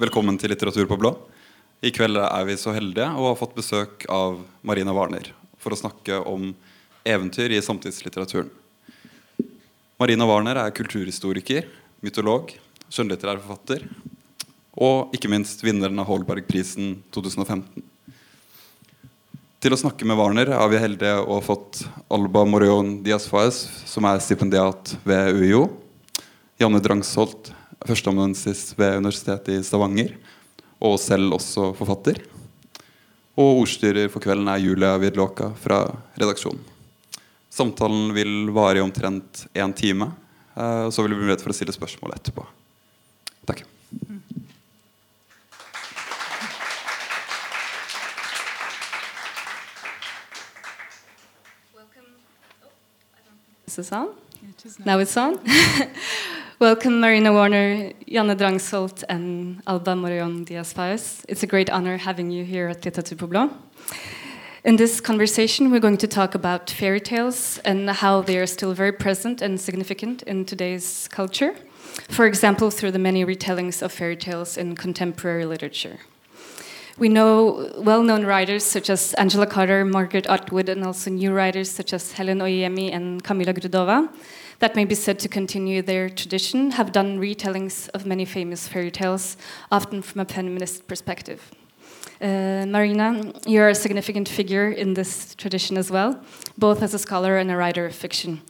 Velkommen til Litteratur på blå. I kveld er vi så heldige å ha fått besøk av Marina Warner for å snakke om eventyr i samtidslitteraturen. Marina Warner er kulturhistoriker, mytolog, skjønnlitterær forfatter og ikke minst vinneren av Holbergprisen 2015. Til å snakke med Warner er vi heldige å ha fått Alba Morion Diaz Faez, som er stipendiat ved UiO. Janne Drangsholt, førsteamanuensis ved Universitetet i Stavanger, og selv også forfatter. Og ordstyrer for kvelden er Julia Vidlåka fra redaksjonen. Samtalen vil vare i omtrent én time. Eh, og så vil vi bli mulighet for å stille spørsmål etterpå. Takk. Is this on? Now it's on. Welcome, Marina Warner, Janne Drangsholt, and Alba Morollón Diaz Faes. It's a great honor having you here at Litteratur på Blå. In this conversation, we're going to talk about fairy tales and how they are still very present and significant in today's culture. For example, through the many retellings of fairy tales in contemporary literature. We know well known writers such as Angela Carter, Margaret Atwood, and also new writers such as Helen Oyeyemi and Camilla Grudova that may be said to continue their tradition have done retellings of many famous fairy tales, often from a feminist perspective. Uh, Marina, you're a significant figure in this tradition as well, both as a scholar and a writer of fiction.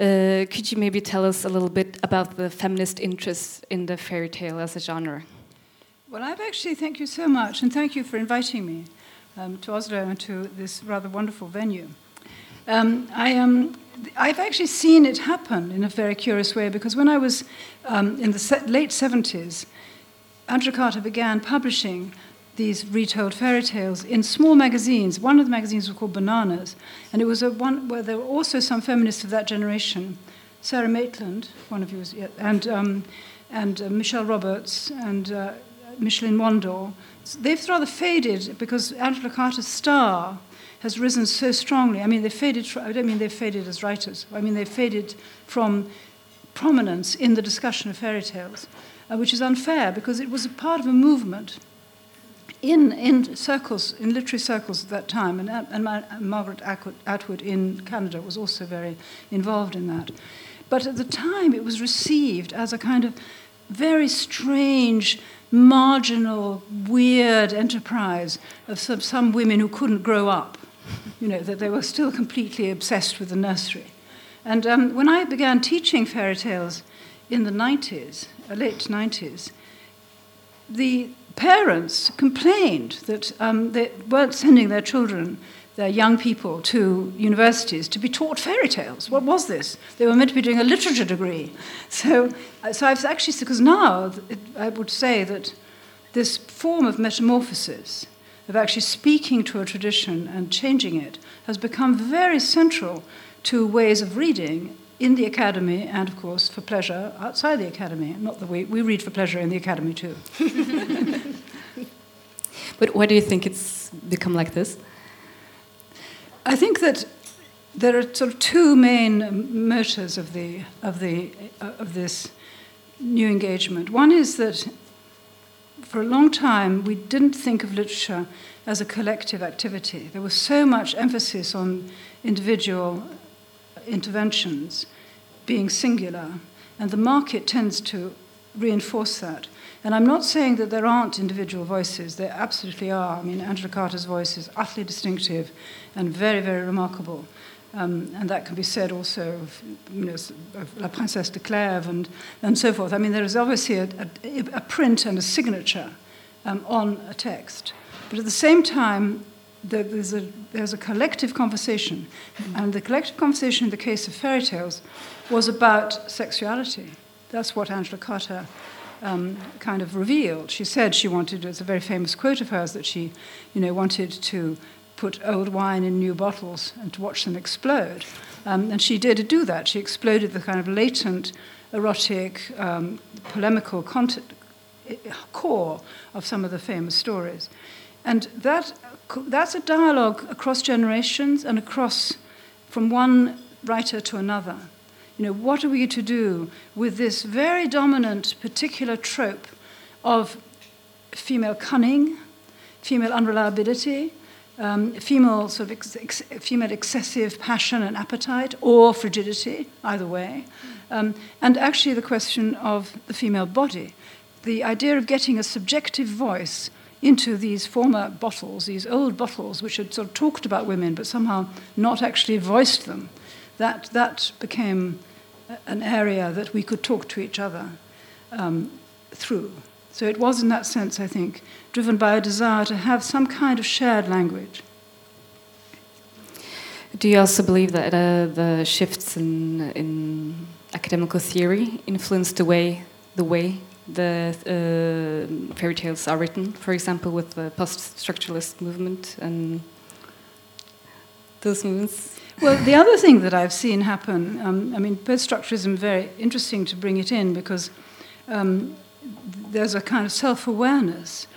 Uh, could you maybe tell us a little bit about the feminist interest in the fairy tale as a genre? Well, I've actually, thank you so much, and thank you for inviting me um, to Oslo and to this rather wonderful venue. Um, I am. I've actually seen it happen in a very curious way because when I was um, in the late 70s, Angela Carter began publishing these retold fairy tales in small magazines. One of the magazines was called Bananas, and it was a one where there were also some feminists of that generation. Sarah Maitland, one of you was, and, um, and uh, Michelle Roberts, and uh, Michelene Wandor. They've rather faded because Angela Carter's star has risen so strongly. I mean, they faded. I don't mean they faded as writers. I mean they faded from prominence in the discussion of fairy tales, uh, which is unfair because it was a part of a movement in in circles, in literary circles at that time, and, and, and Margaret Atwood in Canada was also very involved in that. But at the time, it was received as a kind of very strange marginal, weird enterprise of some, some, women who couldn't grow up you know, that they were still completely obsessed with the nursery. And um, when I began teaching fairy tales in the 90s, uh, late 90s, the parents complained that um, they weren't sending their children, their young people, to universities to be taught fairy tales. What was this? They were meant to be doing a literature degree. So, uh, so I've actually, because now it, I would say that this form of metamorphosis of actually speaking to a tradition and changing it has become very central to ways of reading in the academy and, of course, for pleasure outside the academy. Not that we, we read for pleasure in the academy too. but why do you think it's become like this? I think that there are sort of two main motors of, the, of, the, uh, of this new engagement. One is that for a long time, we didn't think of literature as a collective activity. There was so much emphasis on individual interventions being singular, and the market tends to reinforce that. And I'm not saying that there aren't individual voices, there absolutely are. I mean, Angela Carter's voice is utterly distinctive and very, very remarkable. Um, and that can be said also of, you know, of La Princesse de Clèves and, and so forth. I mean, there is obviously a, a, a print and a signature um, on a text. But at the same time, there's a, there's a collective conversation. And the collective conversation in the case of fairy tales was about sexuality. That's what Angela Carter um, kind of revealed. She said she wanted, it's a very famous quote of hers, that she, you know, wanted to put old wine in new bottles and to watch them explode. Um, and she did do that. She exploded the kind of latent, erotic, um, polemical content, core of some of the famous stories. And that, that's a dialogue across generations and across from one writer to another. You know, what are we to do with this very dominant particular trope of female cunning, female unreliability, um, female sort of ex- ex- female excessive passion and appetite, or frigidity, either way, um, and actually the question of the female body, the idea of getting a subjective voice into these former bottles, these old bottles, which had sort of talked about women but somehow not actually voiced them. That that became an area that we could talk to each other um, through. So it was, in that sense, I think, driven by a desire to have some kind of shared language. Do you also believe that uh, the shifts in, in academical theory influenced the way the way the uh, fairy tales are written? For example, with the post-structuralist movement and those movements. Well, the other thing that I've seen happen, um, I mean, post-structuralism very interesting to bring it in because um, there's a kind of self-awareness,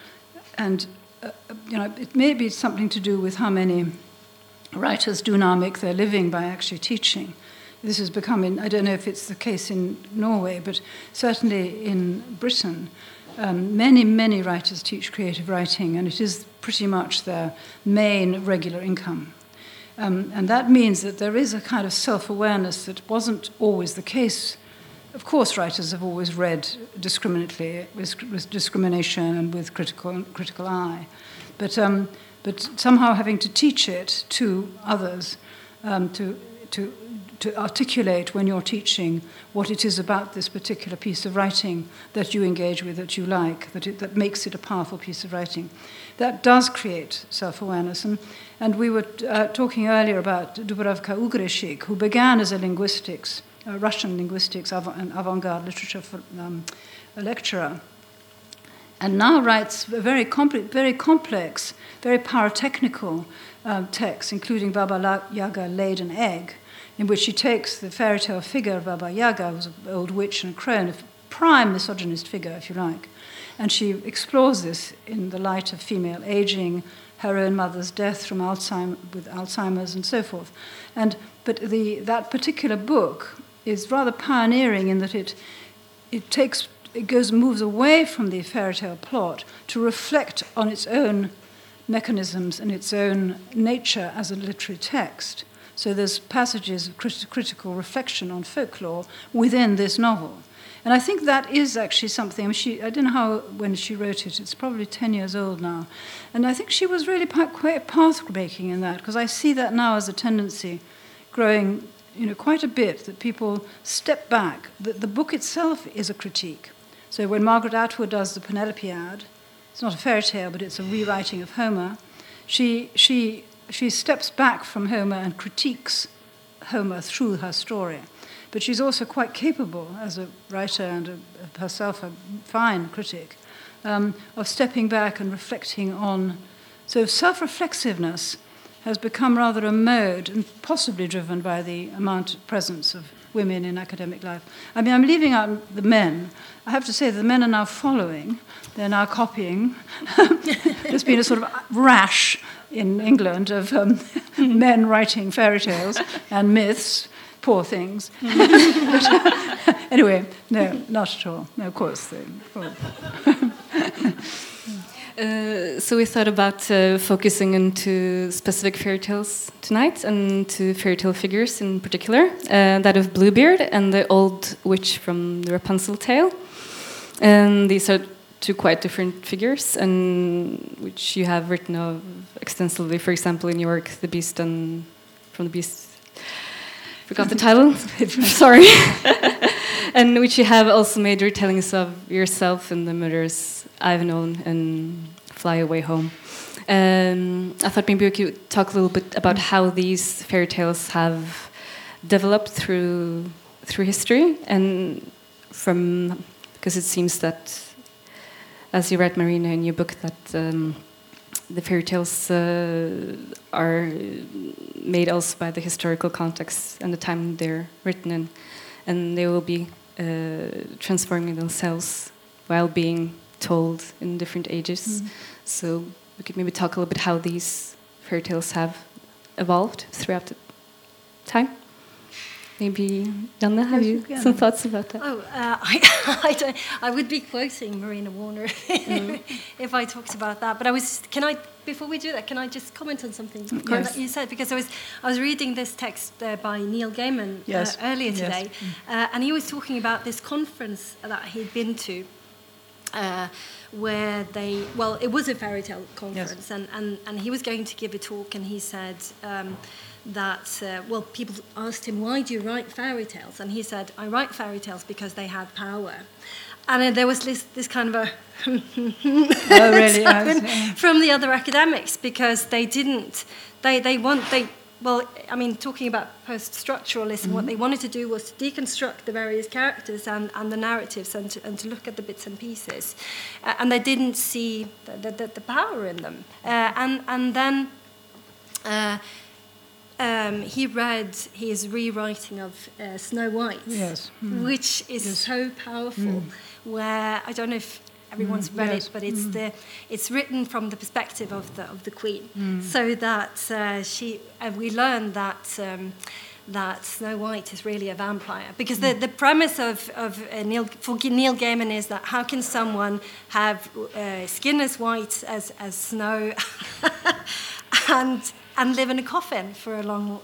and uh, you know, it may be something to do with how many writers do now make their living by actually teaching. This has become, in, I don't know if it's the case in Norway, but certainly in Britain, um, many, many writers teach creative writing, and it is pretty much their main regular income. Um, and that means that there is a kind of self awareness that wasn't always the case. Of course, writers have always read discriminately, with, with discrimination and with critical, critical eye. But, um, but somehow having to teach it to others, um, to, to, to articulate when you're teaching what it is about this particular piece of writing that you engage with, that you like, that, it, that makes it a powerful piece of writing. That does create self awareness. And, and we were uh, talking earlier about Dubravka Ugrešić, who began as a linguistics, a Russian linguistics av- and avant garde literature for, um, lecturer and now writes a very, very complex, very pyrotechnical um, texts, including Baba Yaga laid an egg, in which she takes the fairy tale figure of Baba Yaga, who was an old witch and a crone, a prime misogynist figure, if you like, and she explores this in the light of female aging, her own mother's death from Alzheimer, with Alzheimer's, and so forth. And but the, that particular book is rather pioneering in that it it takes it goes moves away from the fairy tale plot to reflect on its own mechanisms and its own nature as a literary text. So there's passages of crit- critical reflection on folklore within this novel. And I think that is actually something. I, mean, she, I don't know how when she wrote it. It's probably ten years old now, and I think she was really quite path-making in that because I see that now as a tendency, growing, you know, quite a bit. That people step back. That the book itself is a critique. So when Margaret Atwood does the Penelopiad, it's not a fairy tale, but it's a rewriting of Homer. She she she steps back from Homer and critiques Homer through her story. But she's also quite capable as a writer and a, herself a fine critic um, of stepping back and reflecting on. So self reflexiveness has become rather a mode and possibly driven by the amount presence of women in academic life. I mean, I'm leaving out the men. I have to say the men are now following, they're now copying. There's been a sort of rash in England of um, men writing fairy tales and myths poor things. but, uh, anyway, no, not at all. No, of course. They. Uh, so we thought about uh, focusing into specific fairy tales tonight and to fairy tale figures in particular, uh, that of Bluebeard and the old witch from the Rapunzel tale. And these are two quite different figures, and which you have written of extensively. For example, in your work, "The Beast and from the Beast forgot the title. Sorry. and which you have also made retellings of yourself in the murders I've known and Fly Away Home. Um, I thought maybe we could talk a little bit about how these fairy tales have developed through through history and from because it seems that, as you write, Marina, in your book, that. Um, the fairy tales uh, are made also by the historical context and the time they're written in, and they will be uh, transforming themselves while being told in different ages. Mm. So we could maybe talk a little bit how these fairy tales have evolved throughout the time. Maybe Janne, have you yeah. some thoughts about that? Oh, uh, I, I, don't, I would be quoting Marina Warner if I talked about that. But I was, can I, before we do that, can I just comment on something course. that you said? Because I was, I was reading this text uh, by Neil Gaiman Yes. uh, earlier Yes. today, uh, and he was talking about this conference that he'd been to. Uh, where they, well, it was a fairy tale conference, and, and, and he was going to give a talk, and he said um, that, uh, well, people asked him, why do you write fairy tales? And he said, I write fairy tales because they had power. And uh, there was this, this kind of a Oh, really? I was- tone from the other academics because they didn't, they, they want, they, well, I mean, talking about post-structuralism, what they wanted to do was to deconstruct the various characters and, and the narratives and to, and to look at the bits and pieces. Uh, and they didn't see the, the, the power in them. Uh, and, and then uh, um, he read his rewriting of uh, Snow White, Yes. Mm. which is so powerful. Where I don't know if everyone's read yes. it, but it's the it's written from the perspective of the of the queen, so that uh, she and we learn that. Um, that Snow White is really a vampire because the, the premise of, of uh, Neil, for Neil Gaiman is that how can someone have uh, skin as white as, as snow and and live in a coffin for a long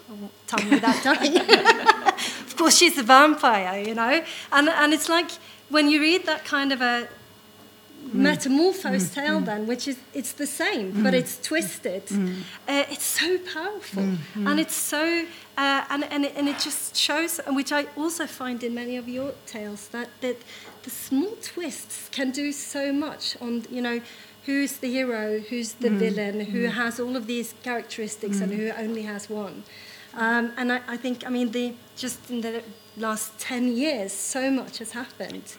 time without dying. of course, she's a vampire, you know, and and it's like when you read that kind of a Mm. metamorphosed mm. tale, then mm. which is it's the same, but it's twisted. Uh, it's so powerful, and it's so uh, and and it, and it just shows, which I also find in many of your tales that that the small twists can do so much on you know who's the hero, who's the villain, who has all of these characteristics and who only has one. Um, and I, I think, I mean, the, just in the last 10 years, so much has happened.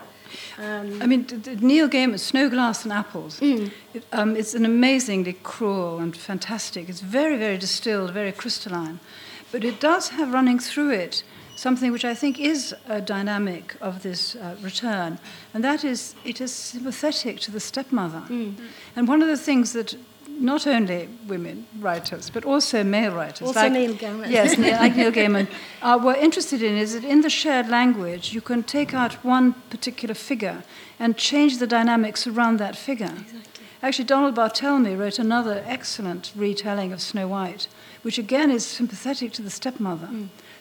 Um, I mean, Neil Gaiman, Snow Glass and Apples. It, um, it's an amazingly cruel and fantastic. It's very, very distilled, very crystalline. But it does have running through it something which I think is a dynamic of this uh, return, and that is it is sympathetic to the stepmother. And one of the things that not only women writers, but also male writers, Also like, Neil Gaiman. yes, like Neil Gaiman, uh, were interested in is that in the shared language you can take out one particular figure and change the dynamics around that figure. Exactly. Actually, Donald Barthelme wrote another excellent retelling of Snow White, which again is sympathetic to the stepmother.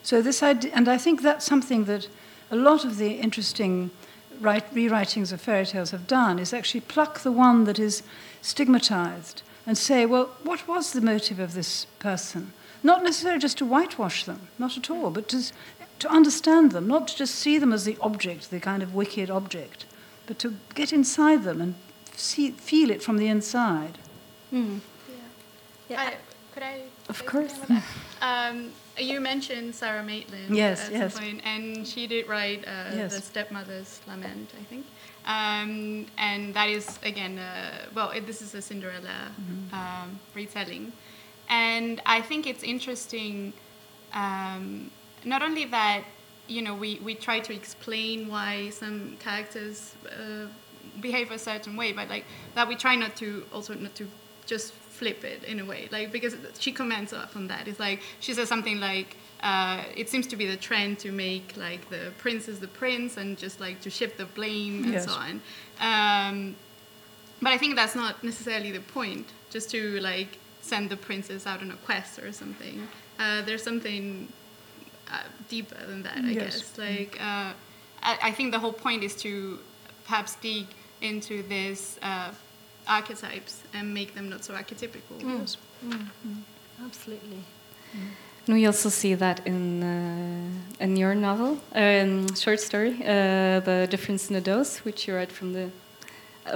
So this idea, and I think that's something that a lot of the interesting write, rewritings of fairy tales have done is actually pluck the one that is stigmatized and say, well, what was the motive of this person? Not necessarily just to whitewash them, not at all, but to, to understand them, not to just see them as the object, the kind of wicked object, but to get inside them and see, feel it from the inside. mm. Yeah. I, could I? Of course. something about that? Um, you mentioned Sarah Maitland. Yes, at yes. Some point, and she did write uh, Yes. the stepmother's lament, I think. Um, and that is again, uh, well, it, this is a Cinderella Mm-hmm. um, retelling, and I think it's interesting. Um, not only that, you know, we, we try to explain why some characters uh, behave a certain way, but like that we try not to also not to just flip it in a way, like because she comments on that. It's like she says something like. Uh, it seems to be the trend to make like the princess the prince and just like to shift the blame and Yes. so on. Um, but I think that's not necessarily the point. Just to like send the princess out on a quest or something. Uh, there's something uh, deeper than that, I Yes. guess. Like uh, I, I think the whole point is to perhaps dig into these uh, archetypes and make them not so archetypical. Absolutely. And we also see that in uh, in your novel, um, short story, uh, the difference in the dose, which you write from the,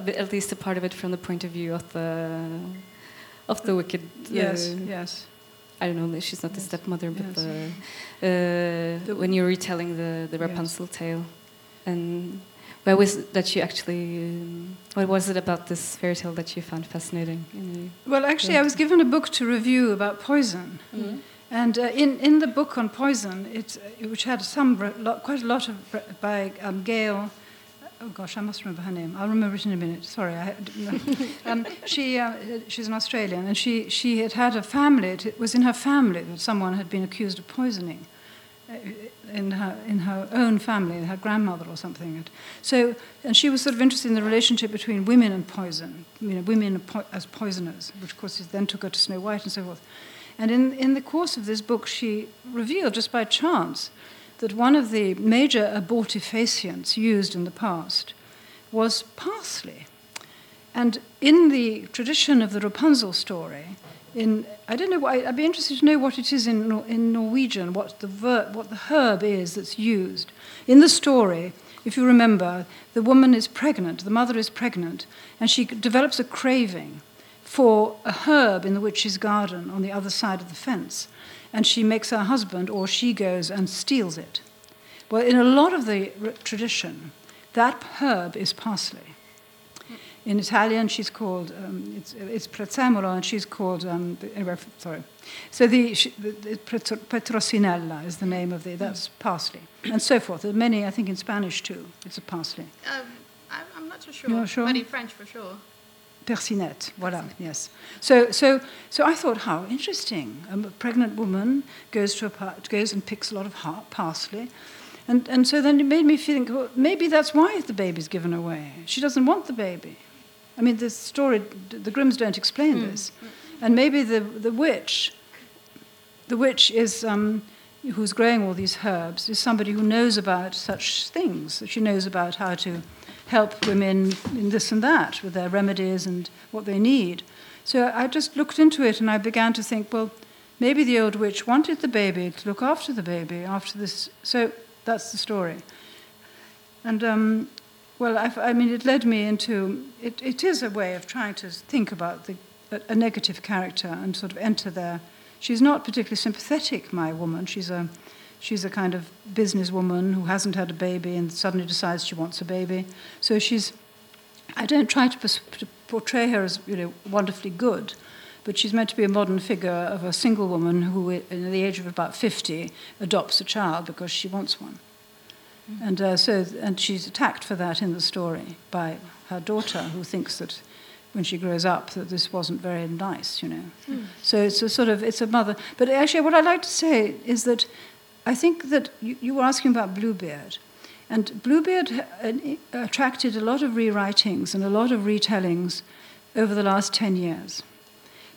bit, at least a part of it from the point of view of the of the wicked. Yes, yes. I don't know. She's not the stepmother, but yes. the, uh, The- when you're retelling the the Yes. Rapunzel tale, and where was it that you actually? Um, what was it about this fairy tale that you found fascinating? Well, actually, I was given a book to review about poison. And uh, in, in the book on poison, it, uh, which had some quite a lot of by um, Gail, oh gosh, I must remember her name. I'll remember it in a minute. Sorry, I um, she uh, she's an Australian, and she she had had a family. It was in her family that someone had been accused of poisoning, in her in her own family, her grandmother or something. So, and she was sort of interested in the relationship between women and poison, you know, women as poisoners, which of course then took her to Snow White and so forth. And in, in the course of this book, she revealed just by chance that one of the major abortifacients used in the past was parsley. And in the tradition of the Rapunzel story, in I don't know. I'd be interested to know what it is in in Norwegian. What the ver, what the herb is that's used in the story. If you remember, the woman is pregnant. The mother is pregnant, and she develops a craving for a herb in the witch's garden on the other side of the fence, and she makes her husband, or she goes and steals it. Well, in a lot of the tradition, that herb is parsley. In Italian, she's called, um, it's, it's prezzemolo, and she's called, um, anyway, sorry. So the, the, the Petrosinella is the name of the, that's parsley, and so forth. There are many, I think in Spanish too, it's a parsley. Um, I'm not so sure, You're sure, but in French for sure. Persinette, voilà, yes. So, so, so I thought, how interesting. A pregnant woman goes, to a, goes and picks a lot of parsley, and, and so then it made me think, well, maybe that's why the baby's given away. She doesn't want the baby. I mean, the story, the Grimms don't explain mm. this. And maybe the, the witch, the witch is, um, who's growing all these herbs, is somebody who knows about such things. That she knows about how to help women in this and that with their remedies and what they need. So I just looked into it and I began to think, well, maybe the old witch wanted the baby to look after the baby after this. So that's the story. And um, well, I've, i mean, it led me into it, it is a way of trying to think about the, a, a, negative character and sort of enter there. She's not particularly sympathetic, my woman. She's a, she's a kind of businesswoman who hasn't had a baby and suddenly decides she wants a baby. So she's, I don't try to, pers- to portray her as you know, wonderfully good, but she's meant to be a modern figure of a single woman who, at the age of about 50, adopts a child because she wants one. And uh, so, and she's attacked for that in the story by her daughter, who thinks that when she grows up that this wasn't very nice, you know. Mm. So it's a sort of it's a mother. But actually, what I'd like to say is that I think that you, you were asking about Bluebeard, and Bluebeard uh, attracted a lot of rewritings and a lot of retellings over the last ten years.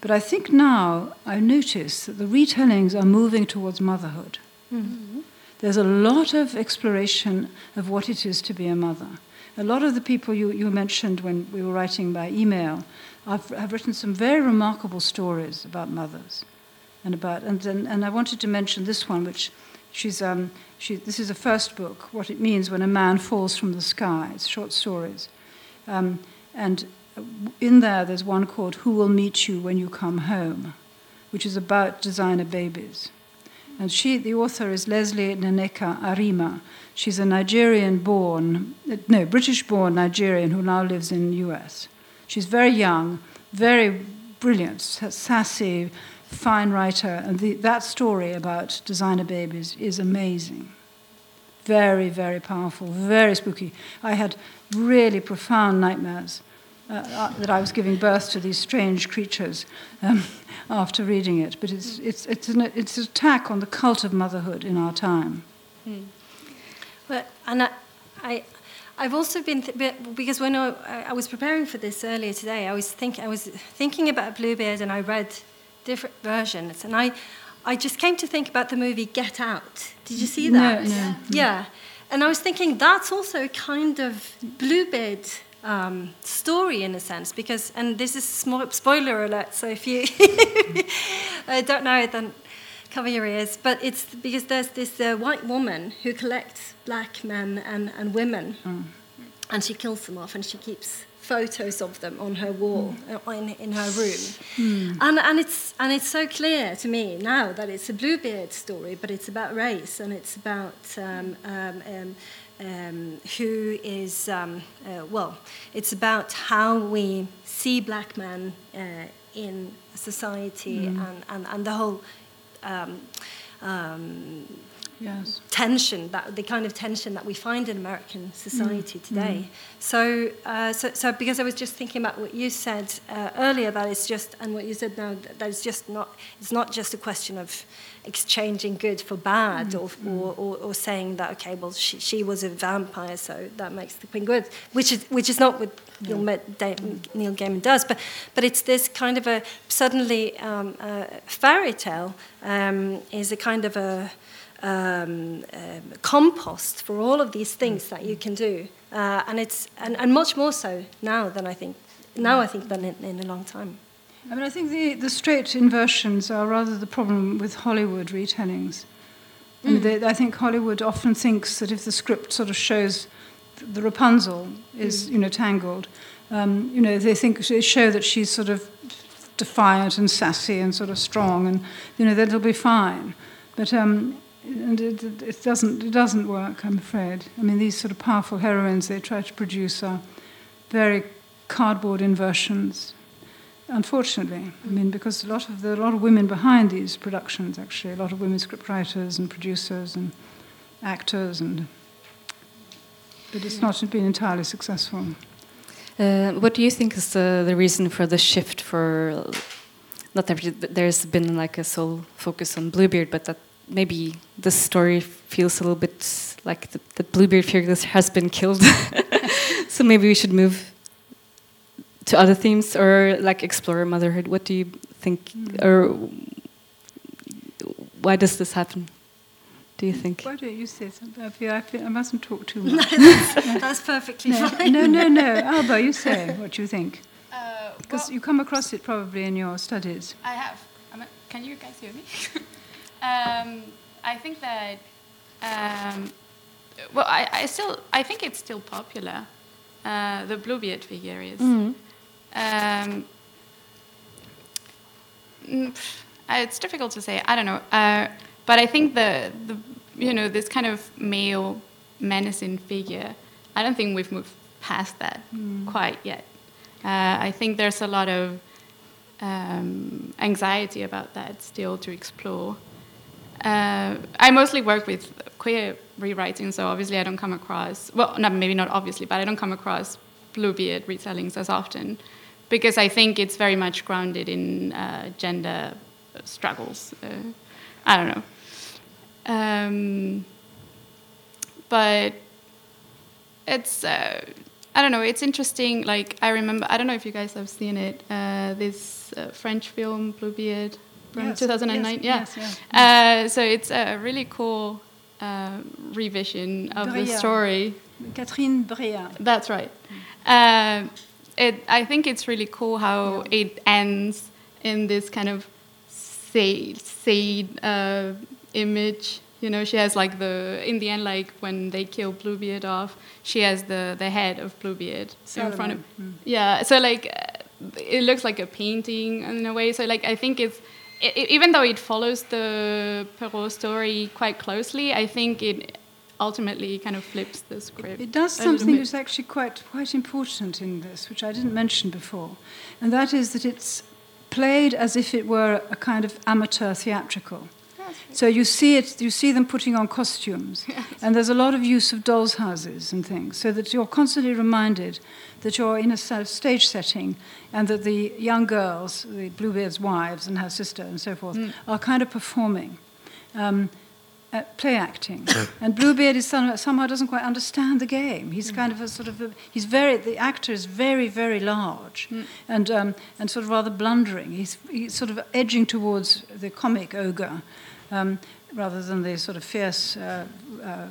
But I think now I notice that the retellings are moving towards motherhood. Mm-hmm. There's a lot of exploration of what it is to be a mother. A lot of the people you, you mentioned when we were writing by email have, have written some very remarkable stories about mothers. And, about, and, and, and I wanted to mention this one, which she's, um, she, this is the first book, What It Means When a Man Falls from the Sky. It's short stories. Um, and in there, there's one called Who Will Meet You When You Come Home, which is about designer babies. And she, the author is Lesley Nneka Arimah. She's a Nigerian born, no, British born Nigerian who now lives in the US. She's very young, very brilliant, sassy, fine writer. And the, that story about designer babies is amazing. Very, very powerful, very spooky. I had really profound nightmares uh, uh, that I was giving birth to these strange creatures um, after reading it. But it's, it's, it's, an, it's an attack on the cult of motherhood in our time. Mm. Well, and I, I, I've also been th- because when I, I, was preparing for this earlier today, I was thinking I was thinking about Bluebeard, and I read different versions, and I, I just came to think about the movie Get Out. Did you see that? No, no. Yeah, and I was thinking that's also a kind of Bluebeard um, story in a sense because and this is small spoiler alert so if you don't know it then cover your ears but it's because there's this uh, white woman who collects black men and, and women mm. and she kills them off and she keeps photos of them on her wall mm. in, in her room mm. and, and it's and it's so clear to me now that it's a bluebeard story but it's about race and it's about um, um, um, um, who is, um, uh, well, it's about how we see black men uh, in society mm. and, and, and the whole um, Yes. tension that the kind of tension that we find in American society today. So, uh, so, so because I was just thinking about what you said uh, earlier, that it's just and what you said now, that that it's just not it's not just a question of exchanging good for bad, or, or, or, or saying that okay, well she, she was a vampire, so that makes the queen good, which is which is not what Neil, Da- Neil Gaiman does, but but it's this kind of a suddenly um, uh, fairy tale um, is a kind of a um, um, compost for all of these things that you can do, uh, and it's and, and much more so now than I think now I think than in, in a long time. I mean, I think the, the straight inversions are rather the problem with Hollywood retellings. I, mean, they, I think Hollywood often thinks that if the script sort of shows the Rapunzel is, you know, tangled, um, you know, they think they show that she's sort of defiant and sassy and sort of strong, and you know, that'll be fine. But um, and it, it- doesn't it doesn't work, I'm afraid. I mean, these sort of powerful heroines they try to produce are very cardboard inversions. Unfortunately, I mean, because a lot of there are a lot of women behind these productions. Actually, a lot of women scriptwriters and producers and actors, and but it's not been entirely successful. Uh, what do you think is the, the reason for the shift for not that there's been like a sole focus on Bluebeard, but that maybe this story feels a little bit like the, the Bluebeard figure has been killed. so maybe we should move to other themes or like explore motherhood. What do you think, or why does this happen? Do you think? Why don't you say something? I feel I, feel I mustn't talk too much. That's perfectly no, fine. no, no, no. Alba, you say what you think. Uh, Because well, you come across it probably in your studies. I have. I'm a, can you guys hear me? Um, I think that. Um, well, I, I still I think it's still popular. Uh, the Bluebeard figure is. Um, mm, uh, it's difficult to say. I don't know. Uh, but I think the the you know this kind of male menacing figure. I don't think we've moved past that quite yet. Uh, I think there's a lot of um, anxiety about that still to explore. Uh, I mostly work with queer rewriting, so obviously I don't come across well, not maybe not obviously, but I don't come across Bluebeard retellings as often because I think it's very much grounded in uh, gender struggles. Uh, I don't know, um, but it's uh, I don't know. It's interesting. Like I remember, I don't know if you guys have seen it. Uh, this uh, French film Bluebeard from Yes, 2009. yes, yeah. yes, Uh, so it's a really cool uh, revision of the story. Catherine Breillat. That's right. Um, it, I think it's really cool how it ends in this kind of sad, sad uh, image. You know, she has like the in the end, like when they kill Bluebeard off, she has the the head of Bluebeard in front of. Yeah, so like uh, it looks like a painting in a way. So like I think it's. I i even though it follows the Perrault story quite closely, I think it ultimately kind of flips the script. It does something that's actually quite quite important in this, which I didn't mention before, and that is that it's played as if it were a kind of amateur theatrical. So you see it, you see them putting on costumes, and there's a lot of use of dolls' houses and things, so that you're constantly reminded that you're in a stage setting, and that the young girls, the Bluebeard's wives and her sister and so forth, are kind of performing. Um, uh, play acting. and Bluebeard is somehow, somehow doesn't quite understand the game. He's kind of a sort of a, he's very the actor is very very large and um, and sort of rather blundering. He's he's sort of edging towards the comic ogre um, rather than the sort of fierce uh, uh,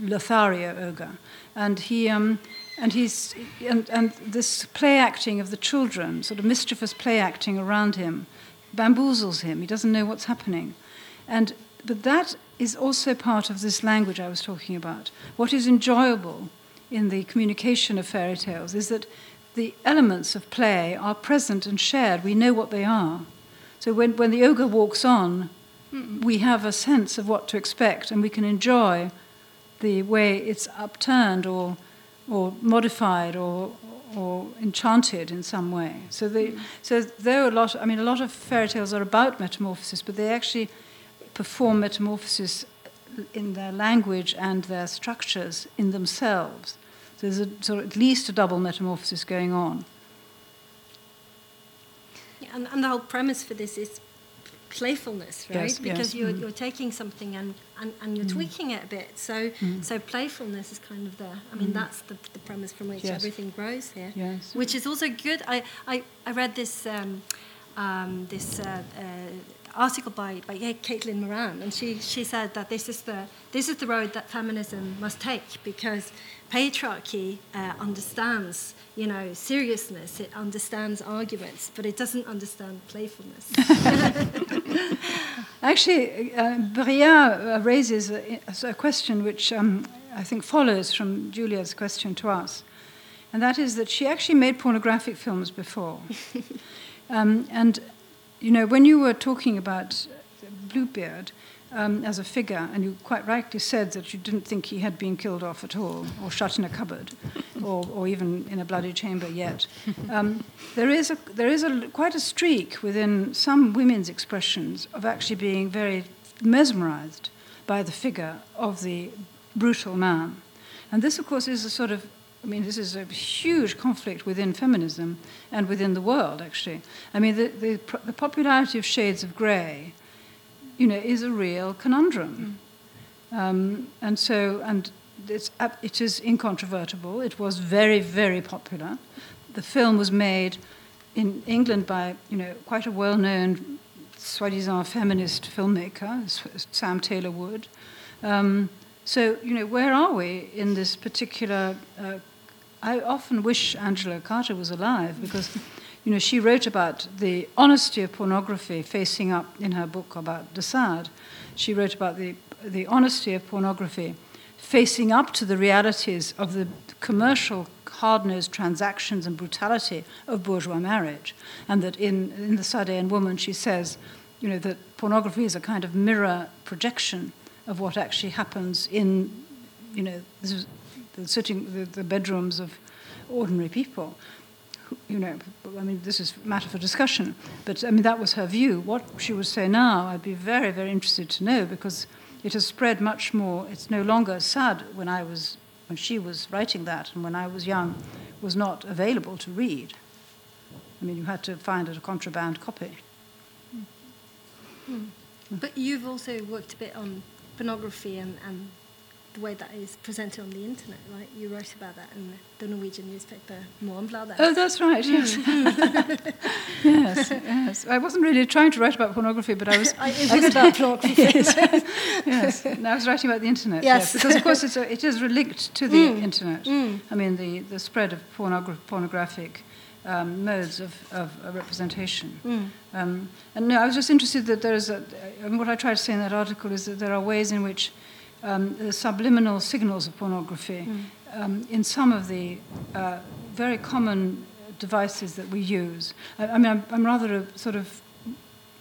Lothario ogre. And he um, and he's and, and this play acting of the children, sort of mischievous play acting around him, bamboozles him. He doesn't know what's happening. And but that is also part of this language I was talking about. What is enjoyable in the communication of fairy tales is that the elements of play are present and shared. We know what they are. So when, when the ogre walks on, we have a sense of what to expect and we can enjoy the way it's upturned or, or modified or, or enchanted in some way. So, the, mm. so there are a lot, I mean, a lot of fairy tales are about metamorphosis, but they actually perform metamorphosis in their language and their structures in themselves. So there's a, sort of at least a double metamorphosis going on. Yeah, and, and the whole premise for this is playfulness, right? Yes, because yes, you're, mm. you're taking something and, and, and you're tweaking it a bit. So so playfulness is kind of the, I mean, that's the, the premise from which Yes. everything grows here. Yes. Which is also good. I, I, I read this, um, um, this uh, uh, article by, by Caitlin Moran, and she, she said that this is, the, this is the road that feminism must take because patriarchy uh, understands you know seriousness it understands arguments but it doesn't understand playfulness Actually, uh, Breillat uh, raises a, a question which um, I think follows from Julia's question to us, and that is that she actually made pornographic films before. um, and, you know, when you were talking about Bluebeard um, as a figure, and you quite rightly said that you didn't think he had been killed off at all, or shut in a cupboard, or, or even in a bloody chamber yet, um, there is, a, there is a, quite a streak within some women's expressions of actually being very mesmerized by the figure of the brutal man. And this, of course, is a sort of I mean, this is a huge conflict within feminism and within the world, actually. I mean, the, the, the popularity of Shades of Grey, you know, is a real conundrum. Um, and so, and it's, it is incontrovertible. It was very, very popular. The film was made in England by, you know, quite a well-known, soi-disant feminist filmmaker, Sam Taylor Wood. Um, so, you know, where are we in this particular? Uh, I often wish Angela Carter was alive because, you know, she wrote about the honesty of pornography facing up in her book about de Sade. She wrote about the, the honesty of pornography facing up to the realities of the commercial hard-nosed transactions and brutality of bourgeois marriage. And that in, in The Sadean Woman, she says, you know, that pornography is a kind of mirror projection of what actually happens in, you know, the sitting, the, the bedrooms of ordinary people. You know, I mean, this is matter for discussion, but I mean, that was her view. What she would say now, I'd be very, very interested to know because it has spread much more. It's no longer sad when I was, when she was writing that and when I was young, was not available to read. I mean, you had to find a contraband copy. Hmm. but you've also worked a bit on pornography and, and the way that is presented on the internet right you wrote about that in the Norwegian newspaper Morgenbladet Oh, that's right. Yes. yes. Yes. I wasn't really trying to write about pornography, but I was. I- it I was could- about pornography. yes. yes. And I was writing about the internet. Yes. Because of course it's a, it is linked to the Mm. internet. Mm. I mean the, the spread of pornogra- pornographic um, modes of, of uh, representation. Mm. Um, and no, I was just interested that there is a. I mean, what I tried to say in that article is that there are ways in which um, the subliminal signals of pornography, um, in some of the uh, very common devices that we use. I, I mean, I'm, I'm rather a sort of.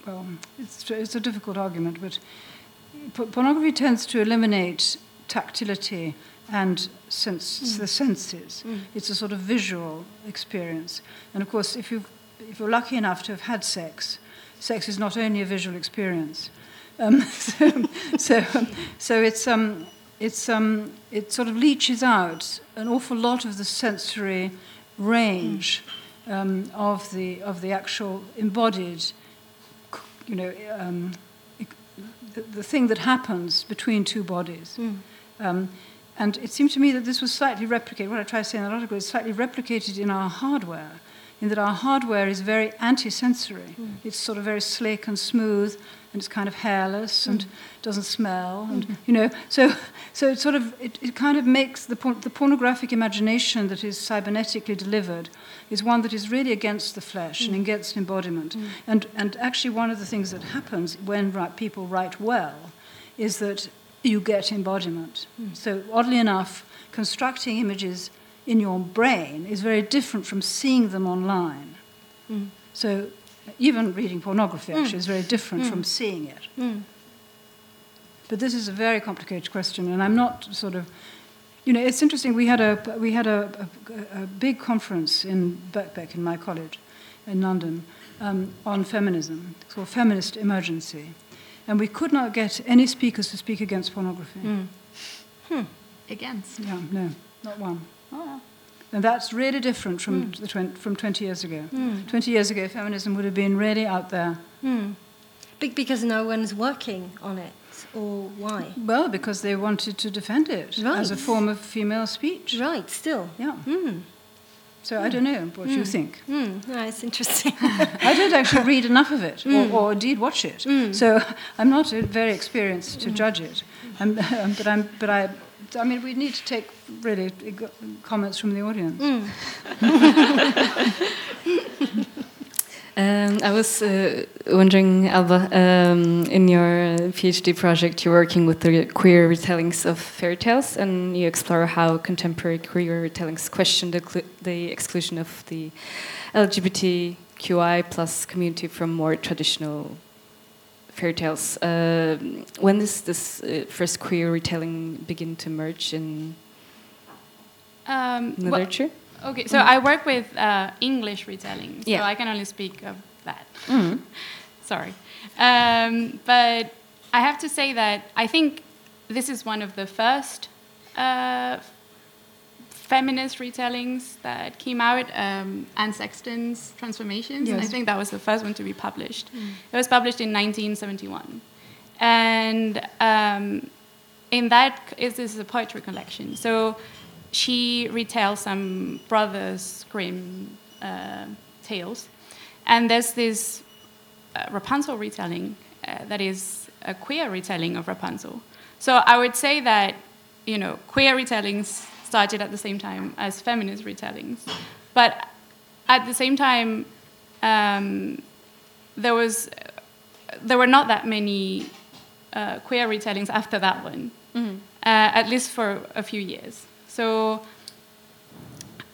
Well, it's, it's a difficult argument, but pornography tends to eliminate tactility and sense, the senses. It's a sort of visual experience. And of course, if, you if you're lucky enough to have had sex, sex is not only a visual experience. Um, so, so, so it's, um, it's, um, it sort of leaches out an awful lot of the sensory range um, of, the, of the actual embodied, you know, um, the, the thing that happens between two bodies. Um, and it seemed to me that this was slightly replicated, what I try to say in that article is slightly replicated in our hardware, in that our hardware is very anti-sensory. It's sort of very slick and smooth, and it's kind of hairless and mm. doesn't smell, and mm-hmm. you know, so so it sort of it, it kind of makes the por- the pornographic imagination that is cybernetically delivered is one that is really against the flesh and mm. against embodiment. Mm. And and actually, one of the things that happens when write, people write well is that you get embodiment. So, oddly enough, constructing images in your brain is very different from seeing them online. So, even reading pornography actually is very different from seeing it. Mm. But this is a very complicated question, and I'm not sort of. You know, it's interesting. We had a we had a, a, a big conference in Birkbeck in my college, in London, um, on feminism. It's called Feminist Emergency, and we could not get any speakers to speak against pornography. Hmm. Against. Yeah, no, not one. Oh. And that's really different from, the twen- from 20 years ago. 20 years ago, feminism would have been really out there. Hmm. Be- because no one's working on it, or why? Well, because they wanted to defend it as a form of female speech. Right, still. Yeah. Hmm. So I don't know what you think. Hmm. No, it's interesting. I don't actually read enough of it, or, or indeed watch it. So I'm not very experienced to judge it. Um, but I'm, but I, I mean, we need to take really comments from the audience. Um, I was uh, wondering, Alba, um, in your uh, PhD project, you're working with the queer retellings of fairy tales, and you explore how contemporary queer retellings question the, the exclusion of the LGBTQI plus community from more traditional fairy tales. Uh, when does this uh, first queer retelling begin to emerge in Um, well, literature? okay, so I work with uh, English retelling, so Yeah. I can only speak of that. Sorry. Um, but I have to say that I think this is one of the first uh, feminist retellings that came out, um, Anne Sexton's Transformations. And I think that was the first one to be published. It was published in 1971. And um, in that, is this is a poetry collection. So she retells some Brothers Grimm uh, tales. And there's this uh, Rapunzel retelling uh, that is a queer retelling of Rapunzel. So I would say that, you know, queer retellings started at the same time as feminist retellings. But at the same time, um, there was there were not that many uh, queer retellings after that one, uh, at least for a few years. So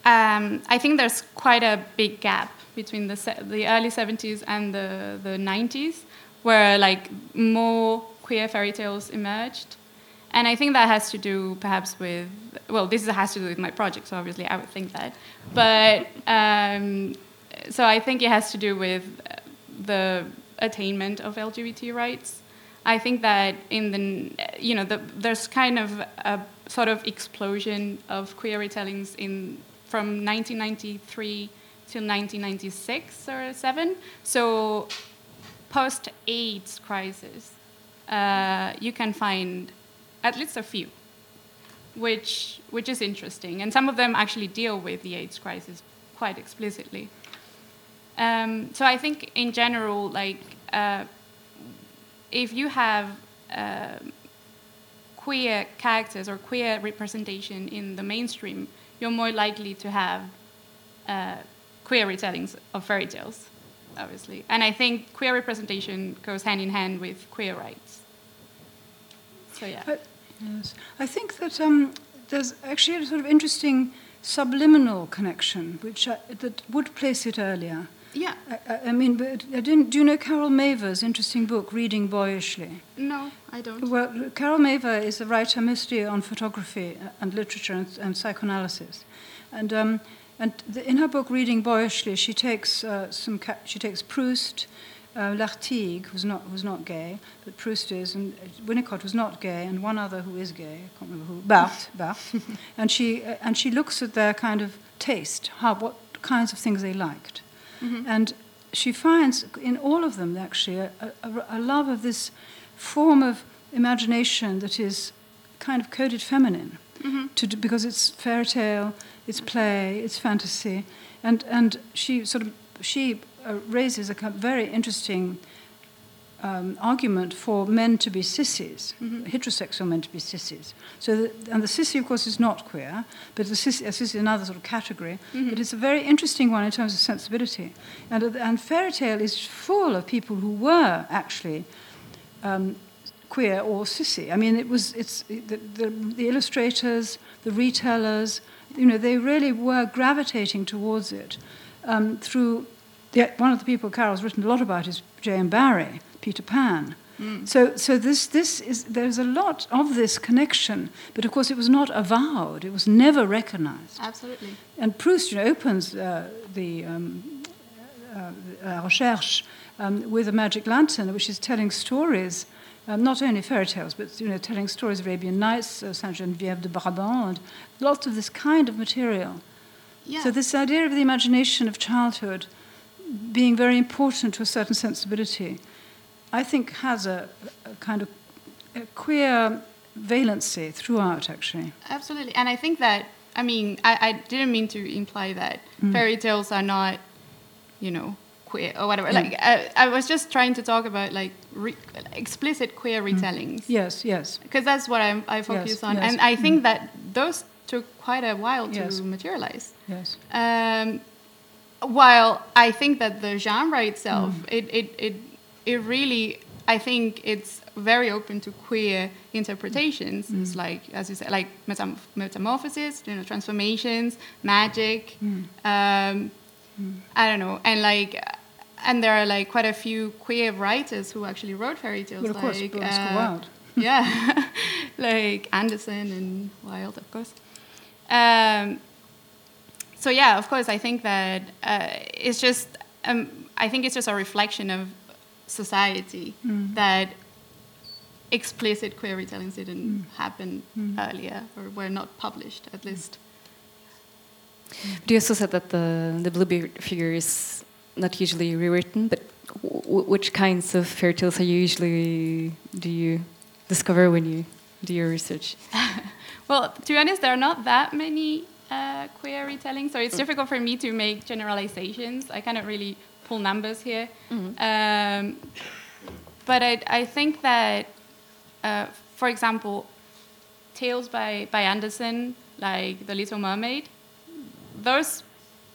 um, I think there's quite a big gap between the, se- the early 70s and the, the 90s, where like more queer fairy tales emerged. And I think that has to do perhaps with, well, this has to do with my project, so obviously I would think that. But um, so I think it has to do with the attainment of LGBT rights. I think that in the, you know, the, there's kind of a sort of explosion of queer retellings in from 1993 till 1996 or seven. So post AIDS crisis, uh, you can find at least a few, which which is interesting, and some of them actually deal with the AIDS crisis quite explicitly. Um, so I think in general, like uh, if you have uh, queer characters or queer representation in the mainstream, you're more likely to have uh, queer retellings of fairy tales, obviously. And I think queer representation goes hand in hand with queer rights. So yeah. But, yes. I think that um, there's actually a sort of interesting subliminal connection, which I, that would place it earlier. Yeah. I, I- I mean, but I didn't, do you know Carol Mavor's interesting book, Reading Boyishly? No, I don't. Well, Carol Maver is a writer mostly on photography and literature and, and psychoanalysis, and um, and the, in her book Reading Boyishly, she takes uh, some she takes Proust, uh, Lartigue, who's not who's not gay, but Proust is, and Winnicott was not gay, and one other who is gay, I can't remember who, Barthes, Barthes, and she uh, and she looks at their kind of taste, how what kinds of things they liked, and she finds in all of them actually a, a, a love of this form of imagination that is kind of coded feminine. To do, because it's fairy tale, it's play, it's fantasy, and and she sort of she uh, raises a very interesting um, argument for men to be sissies, heterosexual men to be sissies. So, that, and the sissy, of course, is not queer, but the sissy, a sissy is another sort of category. But it's a very interesting one in terms of sensibility. And, uh, and fairy tale is full of people who were actually um, queer or sissy. I mean, it was it's the, the, the illustrators, the retellers. You know, they really were gravitating towards it um, through. The, one of the people Carol's written a lot about is J.M. Barrie, Peter Pan. So, so this, this is, there's a lot of this connection, but of course it was not avowed, it was never recognized. Absolutely. And Proust you know, opens uh, the um, uh, La Recherche um, with a magic lantern, which is telling stories Um, not only fairy tales, but you know, telling stories of Arabian Nights, uh, Saint Geneviève de Brabant, and lots of this kind of material. Yeah. So this idea of the imagination of childhood being very important to a certain sensibility, I think has a, a kind of a queer valency throughout, actually. Absolutely. And I think that, I mean, I, I didn't mean to imply that mm. fairy tales are not, you know, queer or whatever. Mm. Like, I, I was just trying to talk about, like, re- explicit queer mm. retellings. Yes, yes. Because that's what I, I focus Yes, on. yes. And I think that those took quite a while to Yes. materialize. Yes. Um, while I think that the genre itself, it, it, it, it really, I think it's very open to queer interpretations. It's like, as you said, like metam- metamorphosis, you know, transformations, magic. Um, I don't know, and like, and there are like quite a few queer writers who actually wrote fairy tales. Well, of course, like, uh, Wilde. yeah, like Andersen and Wilde, of course. Um, so yeah, of course, I think that uh, it's just, um, I think it's just a reflection of society that explicit queer retellings didn't happen earlier or were not published, at least. You also said that the, the Bluebeard figure is not usually rewritten, but w- which kinds of fairy tales are you usually do you discover when you do your research? Well, to be honest, there are not that many uh, queer retellings, so it's difficult for me to make generalizations. I cannot really pull numbers here. Um, but I, I think that, uh, for example, tales by, by Andersen, like The Little Mermaid, those,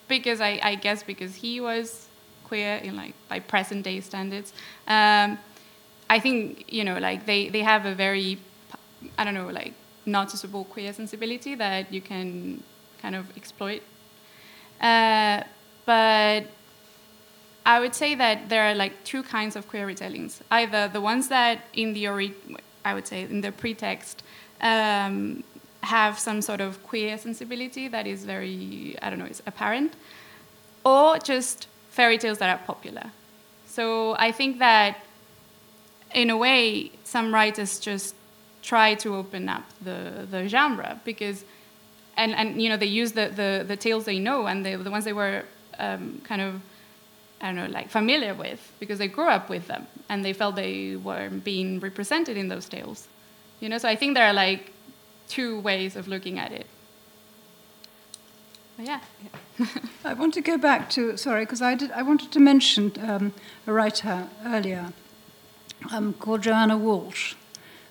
because I, I guess because he was queer in like by present day standards, um, I think you know like they, they have a very I don't know like noticeable queer sensibility that you can kind of exploit. Uh, but I would say that there are like two kinds of queer retellings. Either the ones that in the ori- I would say in the pretext um, have some sort of queer sensibility that is very I don't know is apparent, or just fairy tales that are popular. So I think that in a way some writers just try to open up the, the genre because and, and you know they use the, the, the tales they know and the, the ones they were um, kind of I don't know like familiar with because they grew up with them and they felt they were being represented in those tales. You know so I think there are like two ways of looking at it. But yeah. I want to go back to sorry because I did I wanted to mention um, a writer earlier um, called Joanna Walsh,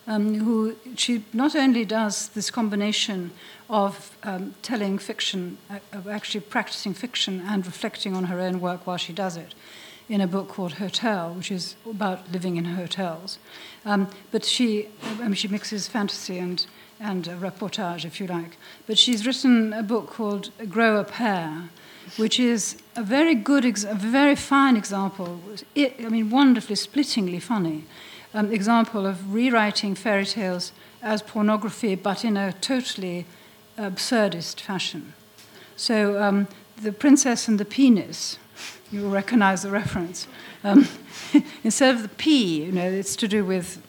um, who she not only does this combination of um, telling fiction, uh, of actually practicing fiction and reflecting on her own work while she does it, in a book called Hotel, which is about living in hotels. Um, but she, I mean, she mixes fantasy and and reportage, if you like. But she's written a book called Grow a Pair, which is a very good, a very fine example. It, I mean, wonderfully, splittingly funny um, example of rewriting fairy tales as pornography, but in a totally absurdist fashion. So, um, the Princess and the Penis. You'll recognize the reference. Um, instead of the P, you know, it's to do with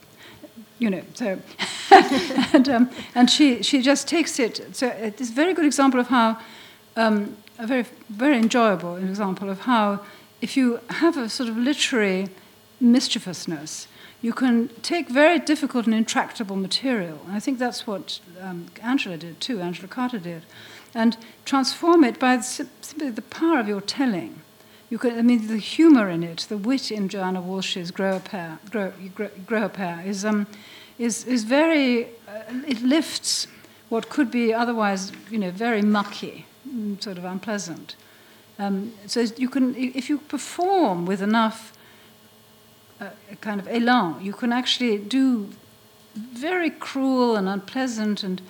you know, so, and, um, and she, she just takes it. So it's a very good example of how, um, a very, very enjoyable example of how, if you have a sort of literary mischievousness, you can take very difficult and intractable material. And I think that's what um, Angela did too, Angela Carter did, and transform it by simply the power of your telling. You can, I mean, the humour in it, the wit in Joanna Walsh's "Grow a Pair," "Grow, grow, grow a Pair" is um, is is very. Uh, it lifts what could be otherwise, you know, very mucky, mm, sort of unpleasant. Um, so you can, if you perform with enough uh, kind of élan, you can actually do very cruel and unpleasant and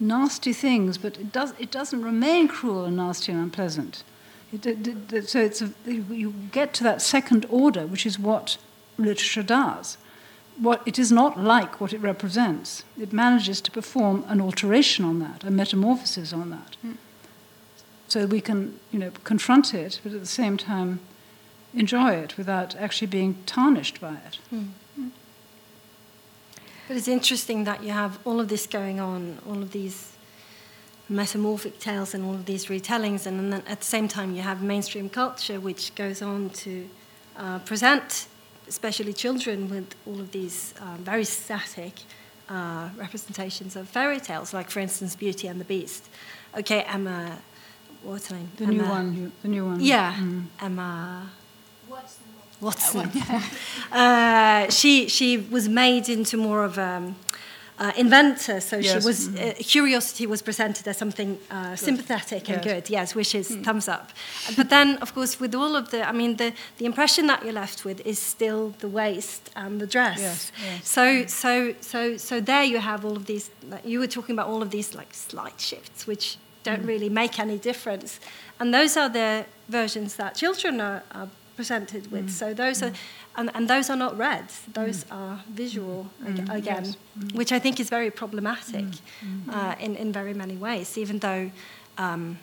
nasty things, but it does it doesn't remain cruel and nasty and unpleasant. It, it, it, so it's a, you get to that second order, which is what literature does. What it is not like what it represents. It manages to perform an alteration on that, a metamorphosis on that, Mm. so we can, you know, confront it, but at the same time enjoy it without actually being tarnished by it. But it's interesting that you have all of this going on, all of these metamorphic tales and all of these retellings, and then at the same time you have mainstream culture which goes on to uh, present, especially children, with all of these uh, very static uh, representations of fairy tales, like for instance Beauty and the Beast. Okay, Emma, what's her name? The Emma, new one. The new one. Yeah, Mm. Emma. Watson. uh, she she was made into more of a uh, inventor, so Yes, she was uh, curiosity was presented as something uh, sympathetic and Yes. good. Yes, wishes, thumbs up. But then, of course, with all of the, I mean, the the impression that you're left with is still the waist and the dress. Yes. So so so so there you have all of these. Like, you were talking about all of these like slight shifts, which don't really make any difference, and those are the versions that children are. are presented with. Mm. So those are mm. and, and those are not read those mm. are visual ag- again which i think is very problematic uh, in, in very many ways even though um,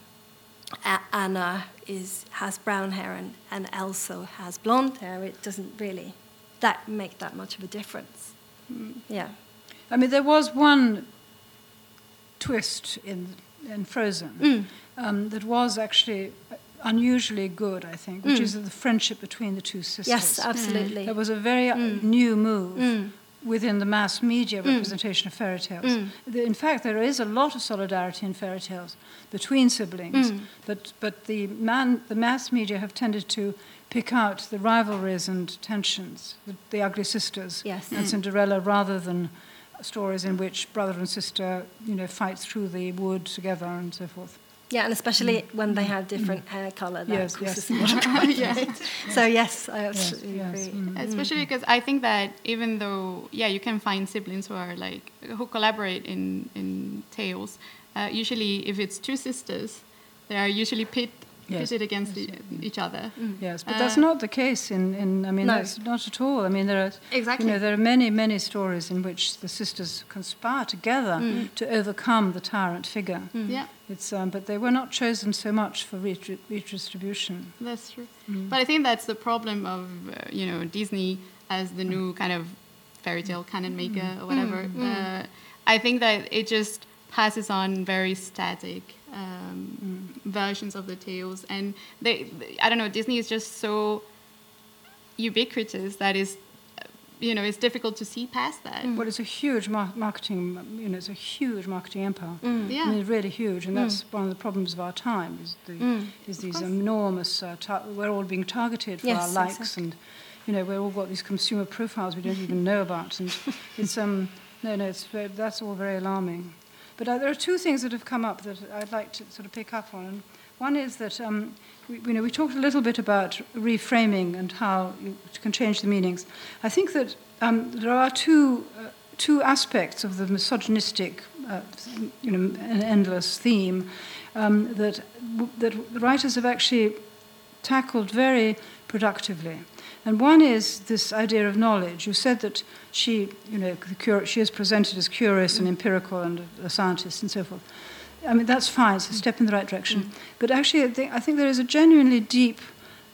A- anna is has brown hair and, and elsa has blonde hair it doesn't really that make that much of a difference. Yeah. I mean, there was one twist in, in Frozen Mm. um, that was actually unusually good, I think, which is the friendship between the two sisters. Mm. yes absolutely That was a very uh, new move Mm. within the mass media representation of fairy tales. Mm. In fact, there is a lot of solidarity in fairy tales between siblings, Mm. but, but the, man, the mass media have tended to pick out the rivalries and tensions, the, the ugly sisters Yes. and Cinderella, rather than stories in which brother and sister, you know, fight through the wood together and so forth. Yeah and especially mm. when they mm. have different mm. hair color that Yes, of course yes. is not quite Yes. so yes i absolutely yes, agree. Mm. especially because I think that even though yeah you can find siblings who are like who collaborate in in tales, uh, usually if it's two sisters, they are usually pit, Yes. pitted against e- each other. Yes, but Uh, that's not the case in, in I mean, No. that's not at all. I mean, there are, Exactly. you know, there are many, many stories in which the sisters conspire together Mm. to overcome the tyrant figure. Yeah, It's, um, but they were not chosen so much for retri- redistribution. that's true. Mm. But I think that's the problem of uh, you know Disney as the new kind of fairy tale canon maker or whatever. Mm, Uh, I think that it just passes on very static um, versions of the tales, and they, I don't know, Disney is just so ubiquitous that is, uh, you know, it's difficult to see past that. Well, it's a huge mar- marketing, you know, it's a huge marketing empire. Yeah. I mean, really huge, and that's one of the problems of our time. Is, the, Mm. is these enormous? Uh, tar- we're all being targeted for Yes, our likes, exactly. and you know, we've all got these consumer profiles we don't even know about, and it's um, no, no, it's very, that's all very alarming. But uh, there are two things that have come up that I'd like to sort of pick up on. One is that um, we, you know we talked a little bit about reframing and how you can change the meanings. I think that um, there are two uh, two aspects of the misogynistic, uh, you know, an endless theme um, that that writers have actually tackled very productively. And one is this idea of knowledge. You said that she, you know, cur- she is presented as curious and empirical and a, a scientist and so forth. I mean, that's fine, it's a step in the right direction. But actually, I think, I think there is a genuinely deep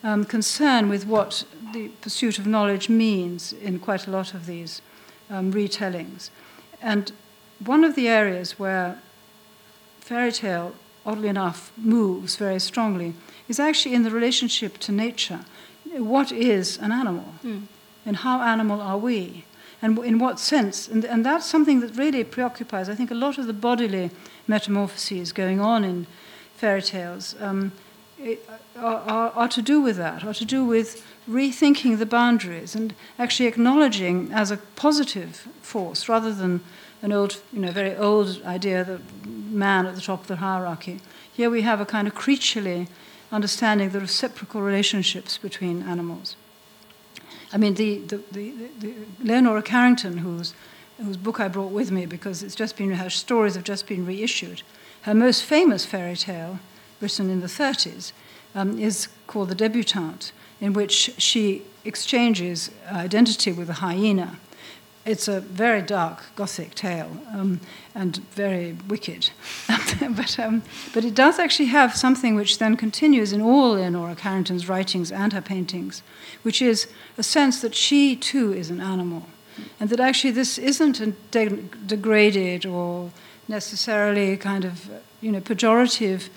um, concern with what the pursuit of knowledge means in quite a lot of these um, retellings. And one of the areas where fairy tale, oddly enough, moves very strongly is actually in the relationship to nature. What is an animal? And how animal are we? And in what sense? And, and that's something that really preoccupies, I think, a lot of the bodily metamorphoses going on in fairy tales um, it- are, are, are to do with that, are to do with rethinking the boundaries and actually acknowledging as a positive force rather than an old, you know, very old idea that man at the top of the hierarchy. Here we have a kind of creaturely understanding the reciprocal relationships between animals. I mean, the, the, the, the Leonora Carrington, whose, whose book I brought with me because it's just been, her stories have just been reissued, her most famous fairy tale, written in the 30s, um, is called The Debutante, in which she exchanges identity with a hyena. It's a very dark Gothic tale um, and very wicked. but, um, but it does actually have something which then continues in all Leonora Carrington's writings and her paintings, which is a sense that she too is an animal. and that actually this isn't a de- degraded or necessarily kind of you know pejorative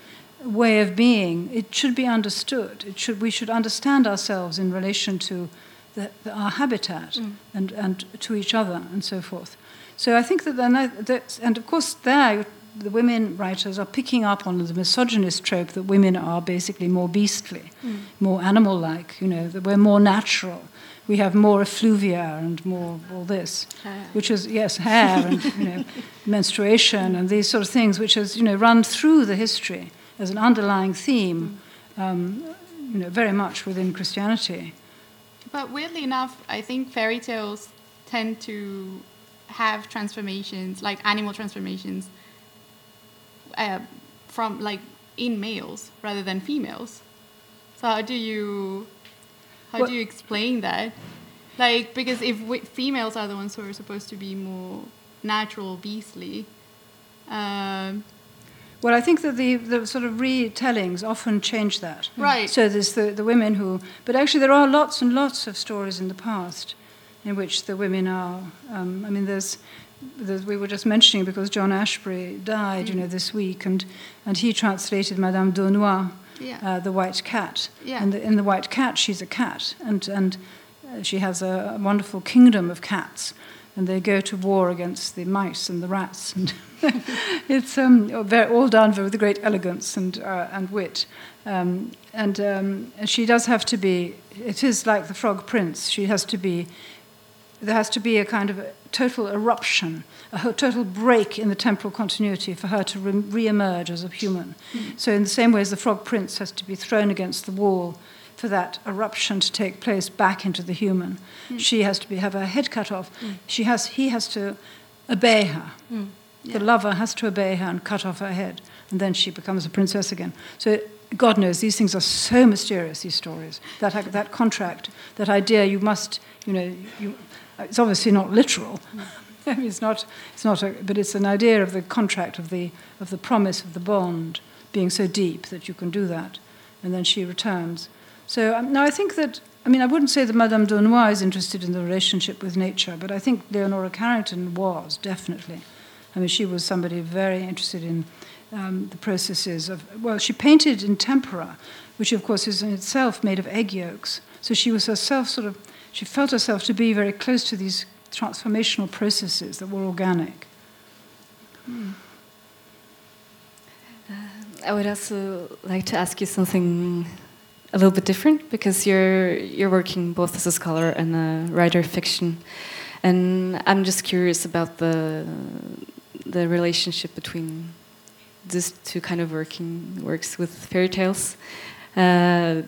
way of being. It should be understood. It should we should understand ourselves in relation to the, the, our habitat mm. and, and to each other and so forth. So I think that, then that and of course there the women writers are picking up on the misogynist trope that women are basically more beastly, mm. more animal-like. You know that we're more natural. We have more effluvia and more all this, hair. which is yes, hair and you know, menstruation and these sort of things, which has you know run through the history as an underlying theme, mm. um, you know, very much within Christianity. But weirdly enough, I think fairy tales tend to have transformations, like animal transformations, uh, from like in males rather than females. So how do you how do you explain that? Like because if we, females are the ones who are supposed to be more natural, beastly. Um, well, I think that the, the sort of retellings often change that. Right. So there's the, the women who, but actually there are lots and lots of stories in the past in which the women are. Um, I mean, there's, there's, we were just mentioning because John Ashbery died, mm. you know, this week, and and he translated Madame d'Aulnoy, yeah. uh, the White Cat. Yeah. And the, in the White Cat, she's a cat, and and uh, she has a, a wonderful kingdom of cats and they go to war against the mice and the rats. And it's um, all done with great elegance and, uh, and wit. Um, and, um, and she does have to be, it is like the Frog Prince, she has to be, there has to be a kind of a total eruption, a total break in the temporal continuity for her to re emerge as a human. Mm-hmm. So, in the same way as the Frog Prince has to be thrown against the wall for that eruption to take place back into the human. Mm. She has to be, have her head cut off. Mm. She has, he has to obey her. Mm. Yeah. The lover has to obey her and cut off her head, and then she becomes a princess again. So God knows these things are so mysterious. These stories, that that contract, that idea, you must, you know, you, it's obviously not literal. I mean, it's not, it's not, a, but it's an idea of the contract of the of the promise of the bond being so deep that you can do that, and then she returns. So um, now I think that, I mean, I wouldn't say that Madame d'Aulnoy is interested in the relationship with nature, but I think Leonora Carrington was, definitely. I mean, she was somebody very interested in um, the processes of, well, she painted in tempera, which of course is in itself made of egg yolks. So she was herself sort of, she felt herself to be very close to these transformational processes that were organic. Hmm. Uh, I would also like to ask you something a little bit different because you're you're working both as a scholar and a writer of fiction, and I'm just curious about the the relationship between these two kind of working works with fairy tales. Uh,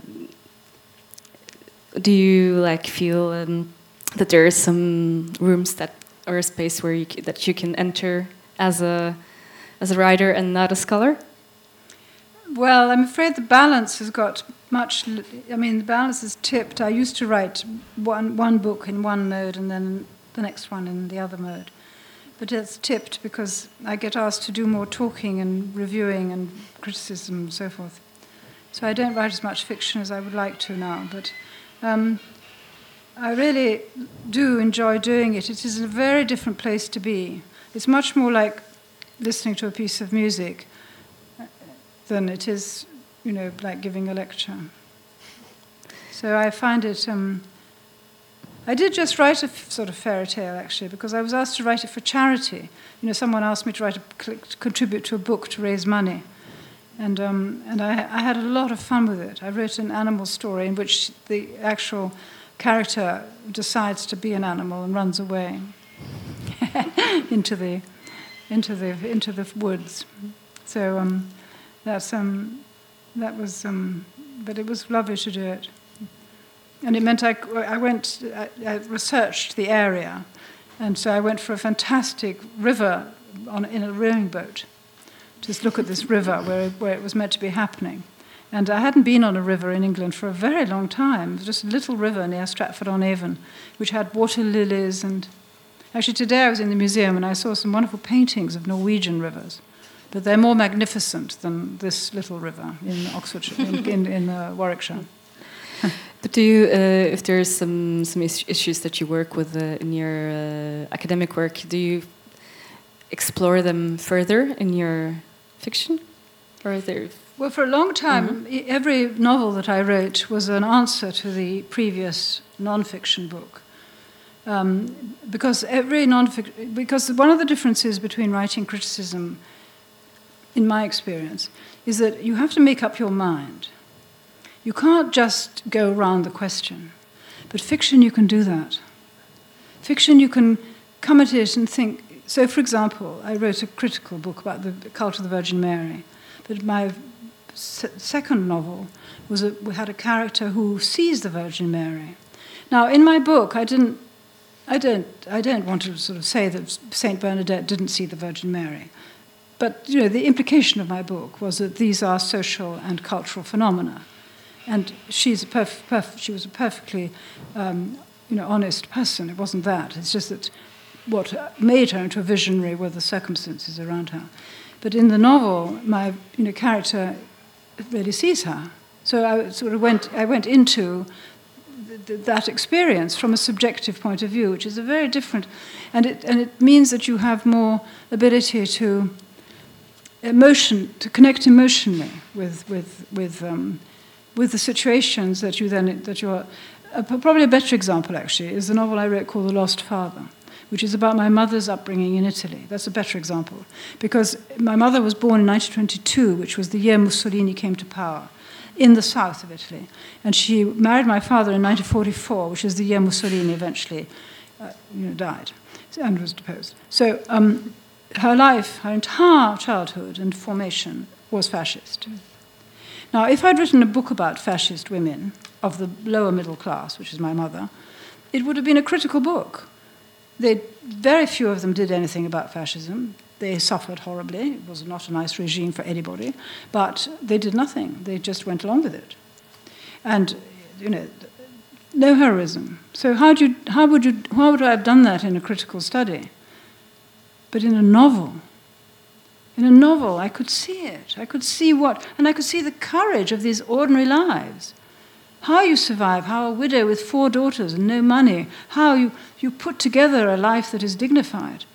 do you like feel um, that there are some rooms that or a space where you that you can enter as a as a writer and not a scholar? Well, I'm afraid the balance has got much. I mean, the balance is tipped. I used to write one one book in one mode and then the next one in the other mode, but it's tipped because I get asked to do more talking and reviewing and criticism and so forth. So I don't write as much fiction as I would like to now, but. Um, I really do enjoy doing it. It is a very different place to be. It's much more like listening to a piece of music than it is, you know, like giving a lecture. So I find it. Um, I did just write a f- sort of fairy tale actually because I was asked to write it for charity. You know, someone asked me to write a, to contribute to a book to raise money, and um, and I, I had a lot of fun with it. I wrote an animal story in which the actual character decides to be an animal and runs away into the into the into the woods. So. Um, that's um, that was, um, but it was lovely to do it. And it meant I, I went, I, I researched the area, and so I went for a fantastic river on, in a rowing boat, just look at this river where, where it was meant to be happening. And I hadn't been on a river in England for a very long time. Just a little river near Stratford on Avon, which had water lilies. And actually, today I was in the museum and I saw some wonderful paintings of Norwegian rivers but they're more magnificent than this little river in Oxfordshire, in, in, in uh, Warwickshire. But do you, uh, if there's some some issues that you work with uh, in your uh, academic work, do you explore them further in your fiction, or is there? Well, for a long time, e- every novel that I wrote was an answer to the previous non-fiction book. Um, because every non-fiction, because one of the differences between writing criticism, in my experience, is that you have to make up your mind. You can't just go around the question. But fiction, you can do that. Fiction, you can come at it and think. So, for example, I wrote a critical book about the cult of the Virgin Mary, but my second novel was a, we had a character who sees the Virgin Mary. Now, in my book, I didn't, I don't, I don't want to sort of say that Saint Bernadette didn't see the Virgin Mary, but you know, the implication of my book was that these are social and cultural phenomena, and she's a perf- perf- she was a perfectly, um, you know, honest person. It wasn't that. It's just that what made her into a visionary were the circumstances around her. But in the novel, my you know, character really sees her. So I sort of went, I went into th- th- that experience from a subjective point of view, which is a very different, and it, and it means that you have more ability to emotion, to connect emotionally with, with, with, um, with the situations that you then, that you're, uh, probably a better example actually is the novel I wrote called The Lost Father which is about my mother's upbringing in Italy. That's a better example. Because my mother was born in 1922, which was the year Mussolini came to power in the south of Italy. And she married my father in 1944, which is the year Mussolini eventually uh, you know, died and was deposed. So um, her life, her entire childhood and formation was fascist. Now, if I'd written a book about fascist women of the lower middle class, which is my mother, it would have been a critical book they, very few of them did anything about fascism. They suffered horribly. It was not a nice regime for anybody, but they did nothing. They just went along with it. And, you know, no heroism. So how, do you, how, would you, how would I have done that in a critical study? But in a novel, in a novel, I could see it. I could see what, and I could see the courage of these ordinary lives. How you survive, how a widow with four daughters and no money, how you, you put together a life that is dignified.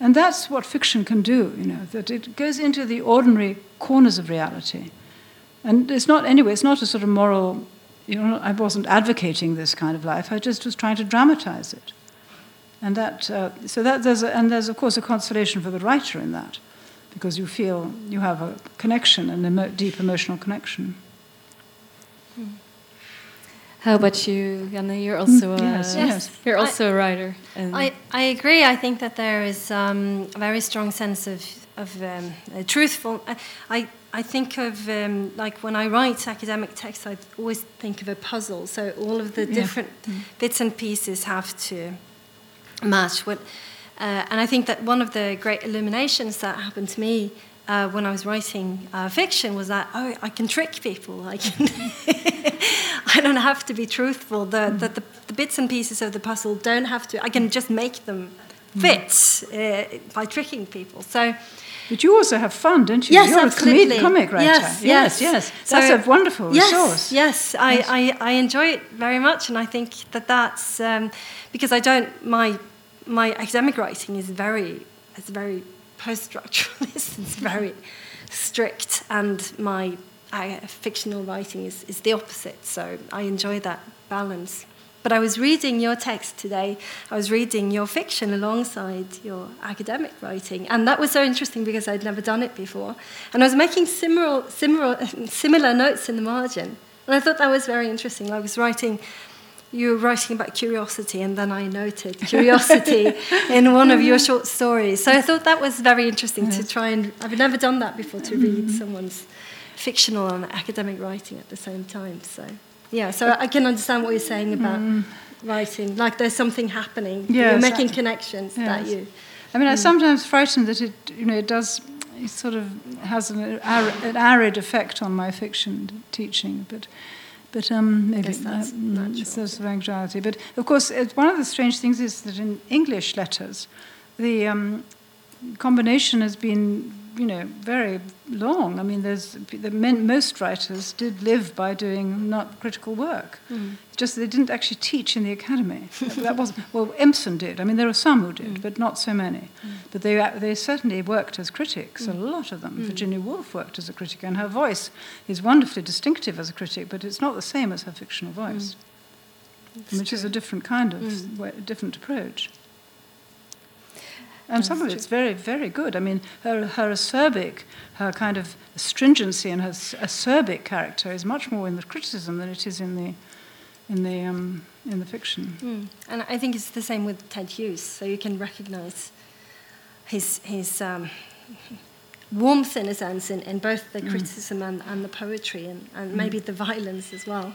And that's what fiction can do, you know, that it goes into the ordinary corners of reality. And it's not, anyway, it's not a sort of moral, you know, I wasn't advocating this kind of life, I just was trying to dramatize it. And that, uh, so that there's, a, and there's of course a consolation for the writer in that, because you feel you have a connection, an emo- deep emotional connection. How about you, Janne? You're also a, yes, yes. You're also a writer. I, I agree. I think that there is um, a very strong sense of, of um, uh, truthful. I, I, I think of, um, like, when I write academic texts, I always think of a puzzle. So all of the Yeah. different bits and pieces have to match. What, uh, and I think that one of the great illuminations that happened to me uh, when I was writing uh, fiction was that, oh, I can trick people. I can. I don't have to be truthful. The, the, the, the bits and pieces of the puzzle don't have to. I can just make them fit uh, by tricking people. So. But you also have fun, don't you? Yes, You're absolutely. a comed- comic writer. Yes, yes. yes. That's a wonderful yes, resource. Yes, I, I, I enjoy it very much, and I think that that's um, because I don't my my academic writing is very it's very post-structuralist. It's very strict, and my uh, fictional writing is, is the opposite. So I enjoy that balance. But I was reading your text today. I was reading your fiction alongside your academic writing, and that was so interesting because I'd never done it before. And I was making similar, similar, similar notes in the margin, and I thought that was very interesting. I was writing, you were writing about curiosity, and then I noted curiosity in one of your short stories. So I thought that was very interesting to try and. I've never done that before to read mm-hmm. someone's fictional and academic writing at the same time. So. Yeah, so I can understand what you're saying about writing. Like there's something happening. You're making connections that you. I mean, I'm sometimes frightened that it, you know, it does, it sort of has an, an arid effect on my fiction teaching, but, but um, maybe that's mm, natural. sort of anxiety. But of course, it, one of the strange things is that in English letters, the um, combination has been, you know, very long. I mean, there's the men, most writers did live by doing not critical work. Mm. Just they didn't actually teach in the academy. that was well, Empson did. I mean, there are some who did, Mm. but not so many. But they they certainly worked as critics. A lot of them. Mm. Virginia Woolf worked as a critic, and her voice is wonderfully distinctive as a critic, but it's not the same as her fictional voice, which is a different kind of Mm. way, different approach. And some of it's very, very good. I mean, her, her acerbic, her kind of stringency and her acerbic character is much more in the criticism than it is in the, in the, um, in the fiction. Mm. And I think it's the same with Ted Hughes. So you can recognize his, his um, warmth, in a sense, in, in both the criticism and, and the poetry, and, and maybe the violence as well.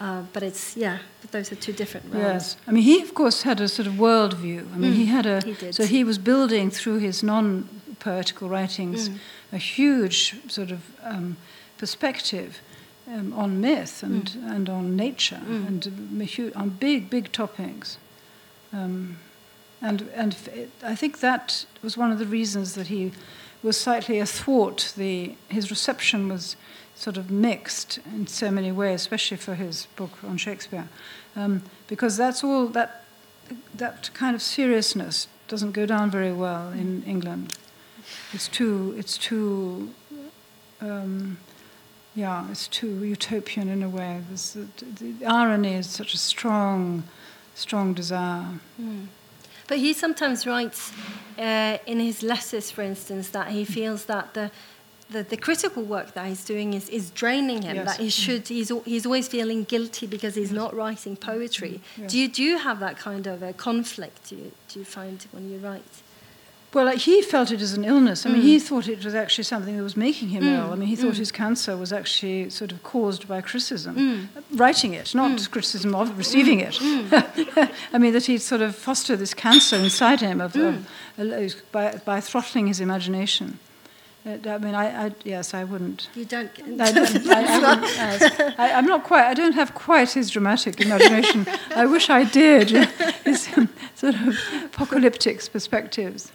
Uh, but it's, yeah, but those are two different realms. Yes, I mean, he of course had a sort of worldview. I mean, he had a he did. so he was building through his non-poetical writings a huge sort of um, perspective um, on myth and and on nature and um, on big big topics. Um, and and it, I think that was one of the reasons that he was slightly athwart the his reception was sort of mixed in so many ways, especially for his book on Shakespeare, um, because that's all that that kind of seriousness doesn't go down very well in England. It's too it's too um, yeah, it's too utopian in a way. The, the irony is such a strong, strong desire. But he sometimes writes uh, in his letters, for instance, that he feels that the, the, the critical work that he's doing is, is draining him. Yes. That he should he's, he's always feeling guilty because he's not writing poetry. Yes. Do you do you have that kind of a conflict? Do you, do you find when you write? Well, like, he felt it as an illness. I mean, he mm. thought it was actually something that was making him mm. ill. I mean, he thought mm. his cancer was actually sort of caused by criticism, uh, writing it, not criticism of receiving it. I mean, that he'd sort of fostered this cancer inside him of, of, uh, by, by throttling his imagination. Uh, I mean, I, I yes, I wouldn't. You don't. I, don't- I, I wouldn't I, I'm not quite. I don't have quite his dramatic imagination. I wish I did. His um, sort of apocalyptic perspectives.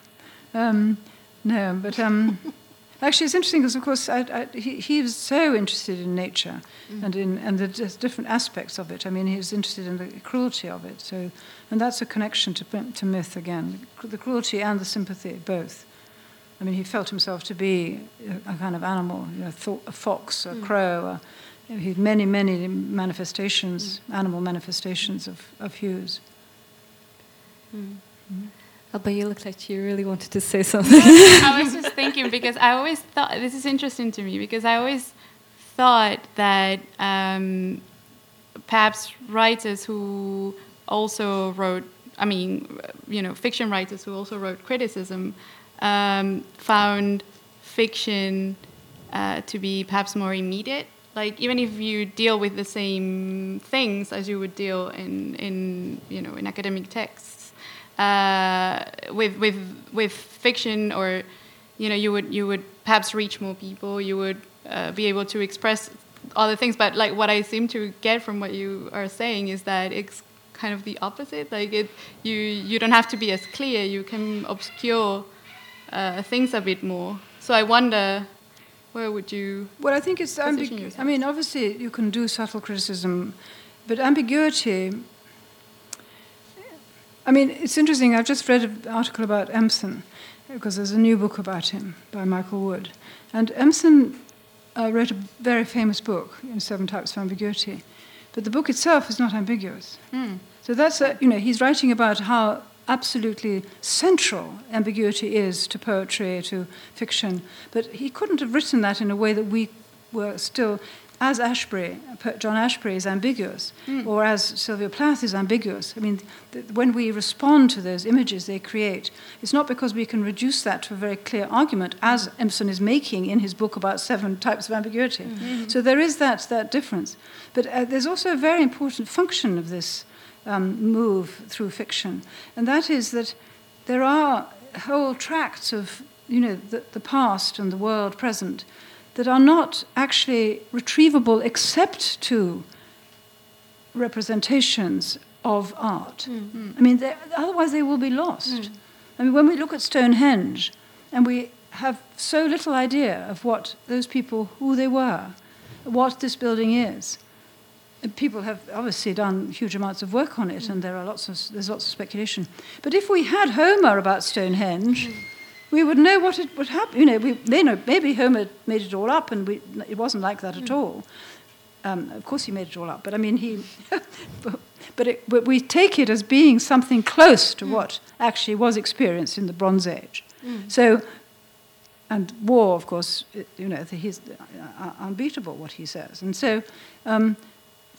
Um, no, but um, actually, it's interesting because, of course, I, I, he, he was so interested in nature mm. and in and the different aspects of it. I mean, he was interested in the cruelty of it. So, and that's a connection to to myth again, the cruelty and the sympathy, both. I mean, he felt himself to be a, a kind of animal, you know, a fox, a mm. crow. A, you know, he had many, many manifestations, mm. animal manifestations of, of Hughes. Alba, you look like you really wanted to say something. I was just thinking because I always thought this is interesting to me because I always thought that um, perhaps writers who also wrote, I mean, you know, fiction writers who also wrote criticism um, found fiction uh, to be perhaps more immediate. Like even if you deal with the same things as you would deal in, in you know in academic texts, uh, with with with fiction or you know you would you would perhaps reach more people. You would uh, be able to express other things. But like what I seem to get from what you are saying is that it's kind of the opposite. Like it, you you don't have to be as clear. You can obscure uh, things a bit more. So I wonder, where would you? Well, I think it's. Ambi- I mean, obviously, you can do subtle criticism, but ambiguity. I mean, it's interesting. I've just read an article about Empson because there's a new book about him by Michael Wood, and Empson uh, wrote a very famous book, know, Seven Types of Ambiguity, but the book itself is not ambiguous. So that's a, you know he's writing about how absolutely central ambiguity is to poetry, to fiction, but he couldn't have written that in a way that we were still, as Ashbery, John Ashbery is ambiguous, or as Sylvia Plath is ambiguous. I mean, th- when we respond to those images they create, it's not because we can reduce that to a very clear argument, as Empson is making in his book about seven types of ambiguity. So there is that, that difference. But uh, there's also a very important function of this um, move through fiction, and that is that there are whole tracts of you know the, the past and the world present that are not actually retrievable except to representations of art. Mm. Mm. I mean, otherwise they will be lost. Mm. I mean, when we look at Stonehenge, and we have so little idea of what those people, who they were, what this building is. And people have obviously done huge amounts of work on it, and there are lots of there's lots of speculation. But if we had Homer about Stonehenge, we would know what it would happen. You know, we, you know, maybe Homer made it all up, and we, it wasn't like that at all. Um, of course, he made it all up, but I mean, he. but, but, it, but, we take it as being something close to what actually was experienced in the Bronze Age. So, and war, of course, you know, he's uh, unbeatable what he says, and so um,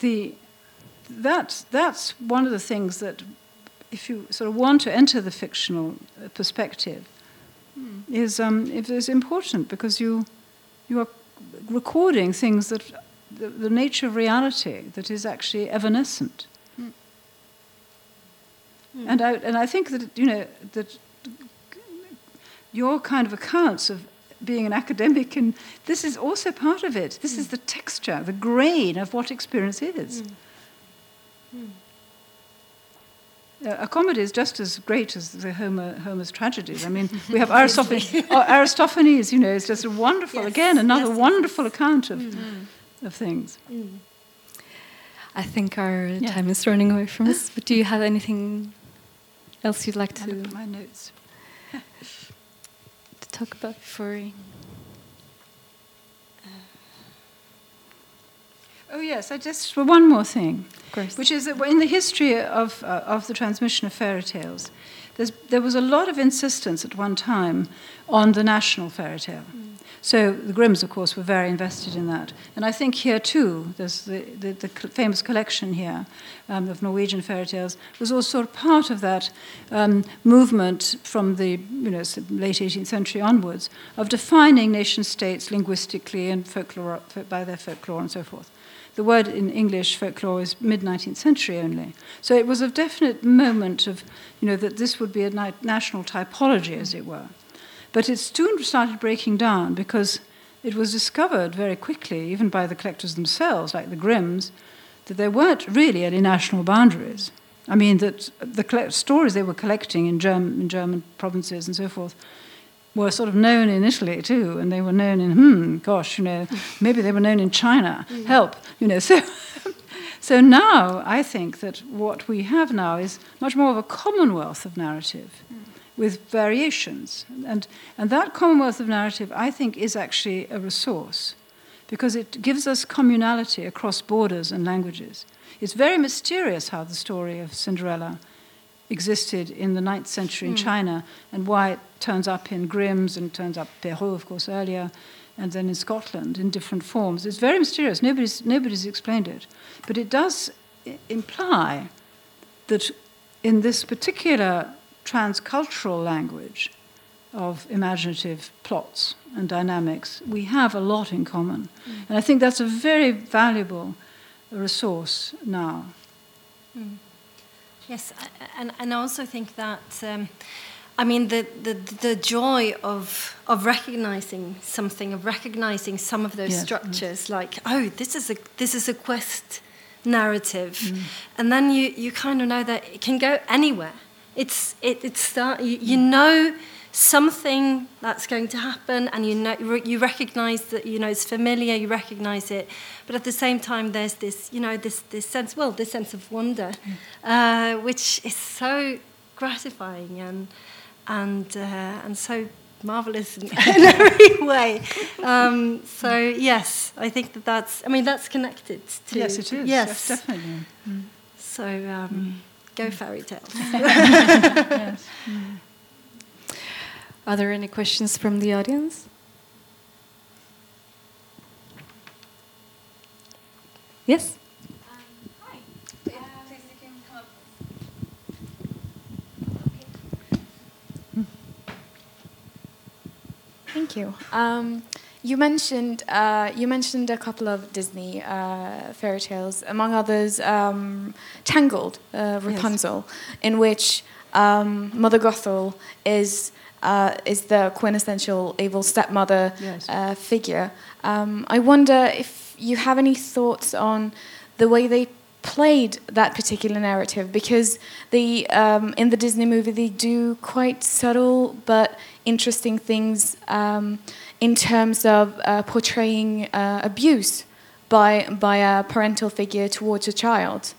the that's that's one of the things that, if you sort of want to enter the fictional uh, perspective, mm. is um, is important because you you are recording things that the, the nature of reality that is actually evanescent. Mm. Mm. And I and I think that you know that your kind of accounts of being an academic, and this is also part of it. This is the texture, the grain of what experience is. Uh, a comedy is just as great as the Homer, Homer's tragedies. I mean, we have Aristophanes. Aristophanes, you know, is just a wonderful, yes. again, another yes, wonderful account of, mm. of things. Mm. I think our yeah. time is running away from us, but do you have anything else you'd like to? my notes to talk about before Oh yes, I just for one more thing, which is that in the history of uh, of the transmission of fairy tales, there was a lot of insistence at one time on the national fairy tale. Mm. So the Grimms, of course, were very invested in that. And I think here too, there's the, the, the famous collection here um, of Norwegian fairy tales was also part of that um, movement from the you know, late 18th century onwards of defining nation states linguistically and folklore, by their folklore and so forth. The word in English folklore is mid 19th century only. So it was a definite moment of, you know, that this would be a national typology, as it were. But it soon started breaking down because it was discovered very quickly, even by the collectors themselves, like the Grimms, that there weren't really any national boundaries. I mean, that the stories they were collecting in, Germ- in German provinces and so forth were sort of known in Italy too, and they were known in, hmm, gosh, you know, maybe they were known in China. Mm. Help, you know. So, so now I think that what we have now is much more of a commonwealth of narrative. Mm with variations. And, and that commonwealth of narrative, I think, is actually a resource because it gives us communality across borders and languages. It's very mysterious how the story of Cinderella existed in the 9th century in mm. China and why it turns up in Grimm's and turns up Perrault, of course, earlier, and then in Scotland in different forms. It's very mysterious. Nobody's, nobody's explained it. But it does imply that in this particular transcultural language of imaginative plots and dynamics, we have a lot in common. Mm. And I think that's a very valuable resource now. Mm. Yes, and, and I also think that, um, I mean, the, the, the joy of, of recognizing something, of recognizing some of those structures, like, oh, this is a, this is a quest narrative. Mm. And then you, you kind of know that it can go anywhere. It's it, it's start, you, you know something that's going to happen and you know you recognize that you know it's familiar you recognize it but at the same time there's this you know this this sense well this sense of wonder uh, which is so gratifying and and uh, and so marvelous in, in every way um, so yes I think that that's I mean that's connected to yes it is yes, yes definitely so um, mm. Go fairy tales. yes. mm. Are there any questions from the audience? Yes? Thank you. Um, you mentioned uh, you mentioned a couple of Disney uh, fairy tales, among others, um, Tangled, uh, Rapunzel, yes. in which um, Mother Gothel is uh, is the quintessential evil stepmother yes. Uh, figure. Um, I wonder if you have any thoughts on the way they played that particular narrative because the um, in the Disney movie they do quite subtle but interesting things um, in terms of uh, portraying uh, abuse by by a parental figure towards a child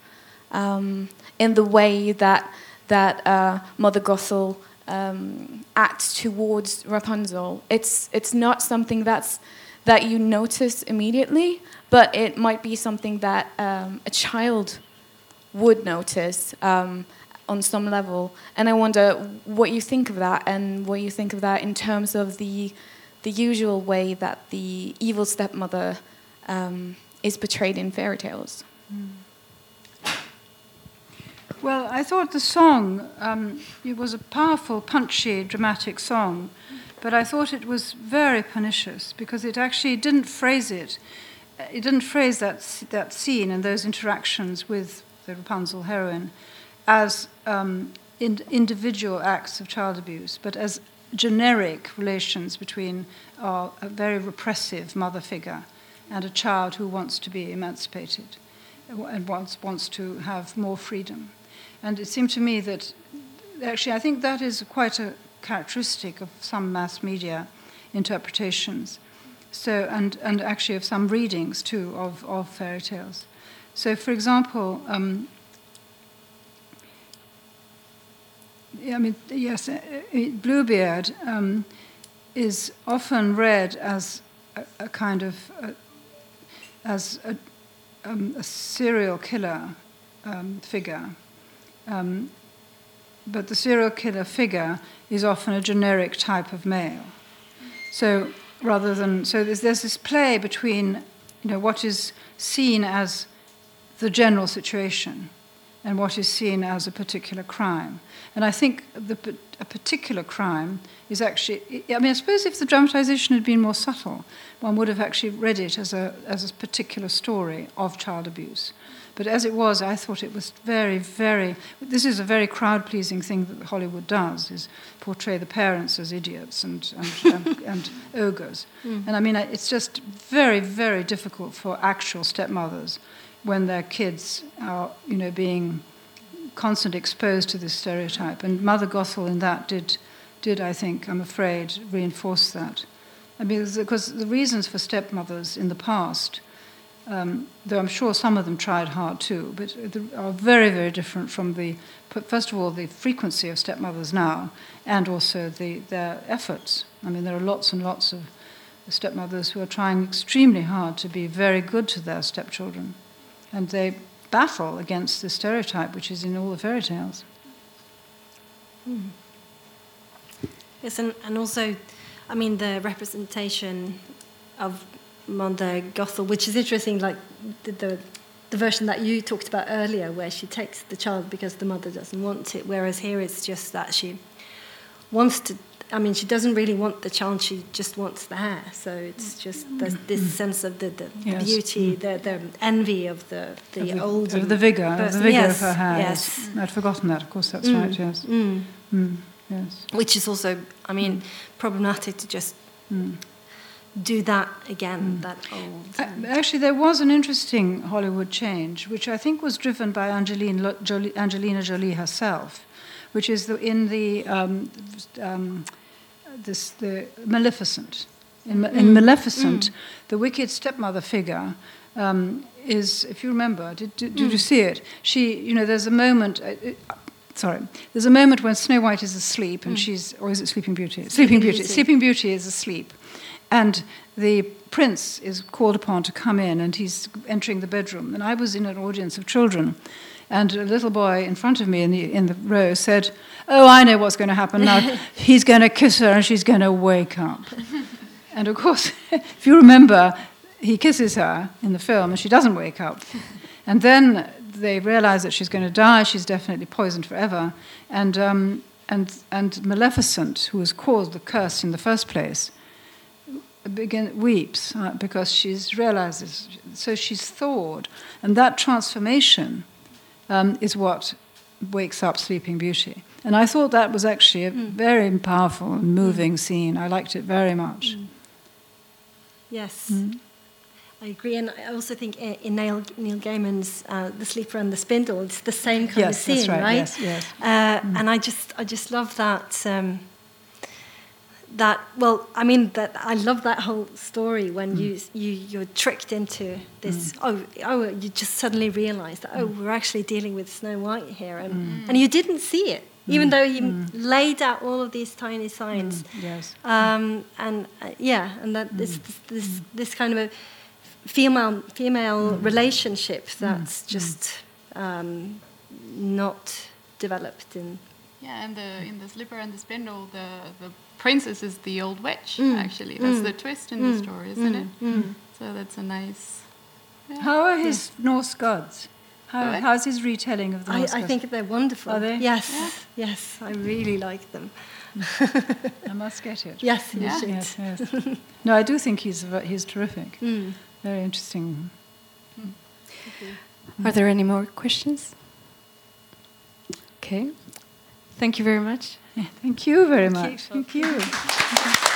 um, in the way that that uh, Mother Gothel um, acts towards Rapunzel. It's it's not something that's that you notice immediately, but it might be something that um, a child would notice um, on some level. And I wonder what you think of that, and what you think of that in terms of the the usual way that the evil stepmother um, is portrayed in fairy tales. Mm. Well, I thought the song, um, it was a powerful, punchy, dramatic song, but I thought it was very pernicious because it actually didn't phrase it. It didn't phrase that, that scene and those interactions with the Rapunzel heroine as um, in, individual acts of child abuse, but as generic relations between uh, a very repressive mother figure and a child who wants to be emancipated and wants, wants to have more freedom. And it seemed to me that actually, I think that is quite a characteristic of some mass media interpretations. So, and, and actually of some readings too of, of fairy tales. So, for example, um, I mean, yes, uh, uh, Bluebeard um, is often read as a, a kind of a, uh, as a, um, a serial killer um, figure um, but the serial killer figure is often a generic type of male. So rather than so there's, there's this play between you know what is seen as the general situation and what is seen as a particular crime. And I think the, a particular crime is actually, I mean, I suppose if the dramatization had been more subtle, one would have actually read it as a, as a particular story of child abuse. But as it was, I thought it was very, very. This is a very crowd-pleasing thing that Hollywood does: is portray the parents as idiots and and, and, and ogres. Mm. And I mean, it's just very, very difficult for actual stepmothers when their kids are, you know, being constantly exposed to this stereotype. And Mother Gothel, in that, did, did I think, I'm afraid, reinforce that. I mean, because the reasons for stepmothers in the past um, though I'm sure some of them tried hard too, but are very, very different from the, first of all, the frequency of stepmothers now, and also the, their efforts. I mean, there are lots and lots of stepmothers who are trying extremely hard to be very good to their stepchildren, and they battle against the stereotype which is in all the fairy tales. Mm. Yes, and, and also, I mean, the representation of Mother Gothel, which is interesting, like the, the, the version that you talked about earlier, where she takes the child because the mother doesn't want it, whereas here it's just that she wants to. I mean, she doesn't really want the child; she just wants the hair. So it's just this mm. sense of the, the yes. beauty, mm. the, the envy of the the, of the old, of the vigor, of the vigor yes. of her hair. Yes, I'd forgotten that. Of course, that's mm. right. Yes, mm. mm. yes. Which is also, I mean, mm. problematic to just do that again, mm. that old. Actually, there was an interesting Hollywood change, which I think was driven by Angelina Jolie, Angelina Jolie herself, which is the, in the um, um, this the Maleficent. In, mm. in Maleficent, mm. the wicked stepmother figure um, is, if you remember, did, did, did you mm. see it? She, you know, there's a moment. Uh, uh, sorry, there's a moment when Snow White is asleep and mm. she's, or is it Sleeping Beauty? Sleeping, Sleeping Beauty. Beauty. Sleeping Beauty is asleep and the prince is called upon to come in, and he's entering the bedroom. And I was in an audience of children, and a little boy in front of me in the, in the row said, Oh, I know what's going to happen now. He's going to kiss her, and she's going to wake up. and of course, if you remember, he kisses her in the film, and she doesn't wake up. And then they realize that she's going to die. She's definitely poisoned forever. And, um, and, and Maleficent, who was caused the curse in the first place, begin, weeps uh, because she realizes, so she's thawed. And that transformation um, is what wakes up Sleeping Beauty. And I thought that was actually a mm. very powerful and moving mm. scene. I liked it very much. Mm. Yes. Mm. I agree, and I also think in in Neil, Neil Gaiman's uh, *The Sleeper and the Spindle*, it's the same kind Yes, of scene, right, yes, yes. Uh, And I just, I just love that. Um, that well, I mean that I love that whole story when mm. you you you're tricked into this. Mm. Oh, oh, you just suddenly realise that oh, we're actually dealing with Snow White here, and mm. and you didn't see it, even though he laid out all of these tiny signs. Yes. Um, and uh, yeah, and that this, this this this kind of a female female relationship that's just um, not developed in. Yeah, and the in the sleeper and the spindle, the the princess is the old witch. Mm. Actually, that's Mm. the twist in the Mm. story, isn't Mm. it? Mm. So that's a nice. Yeah. How are his Norse gods? How, What? how's his retelling of the I, Norse I gods? think they're wonderful. Are they? Yes, yes, I really like them. I must get it. Yes, you Yeah. should. Yes, yes. no, I do think he's he's terrific. Mm. Very interesting. Are there any more questions? Okay. Thank you very much. Yeah, thank you very Thank you much. Thank you.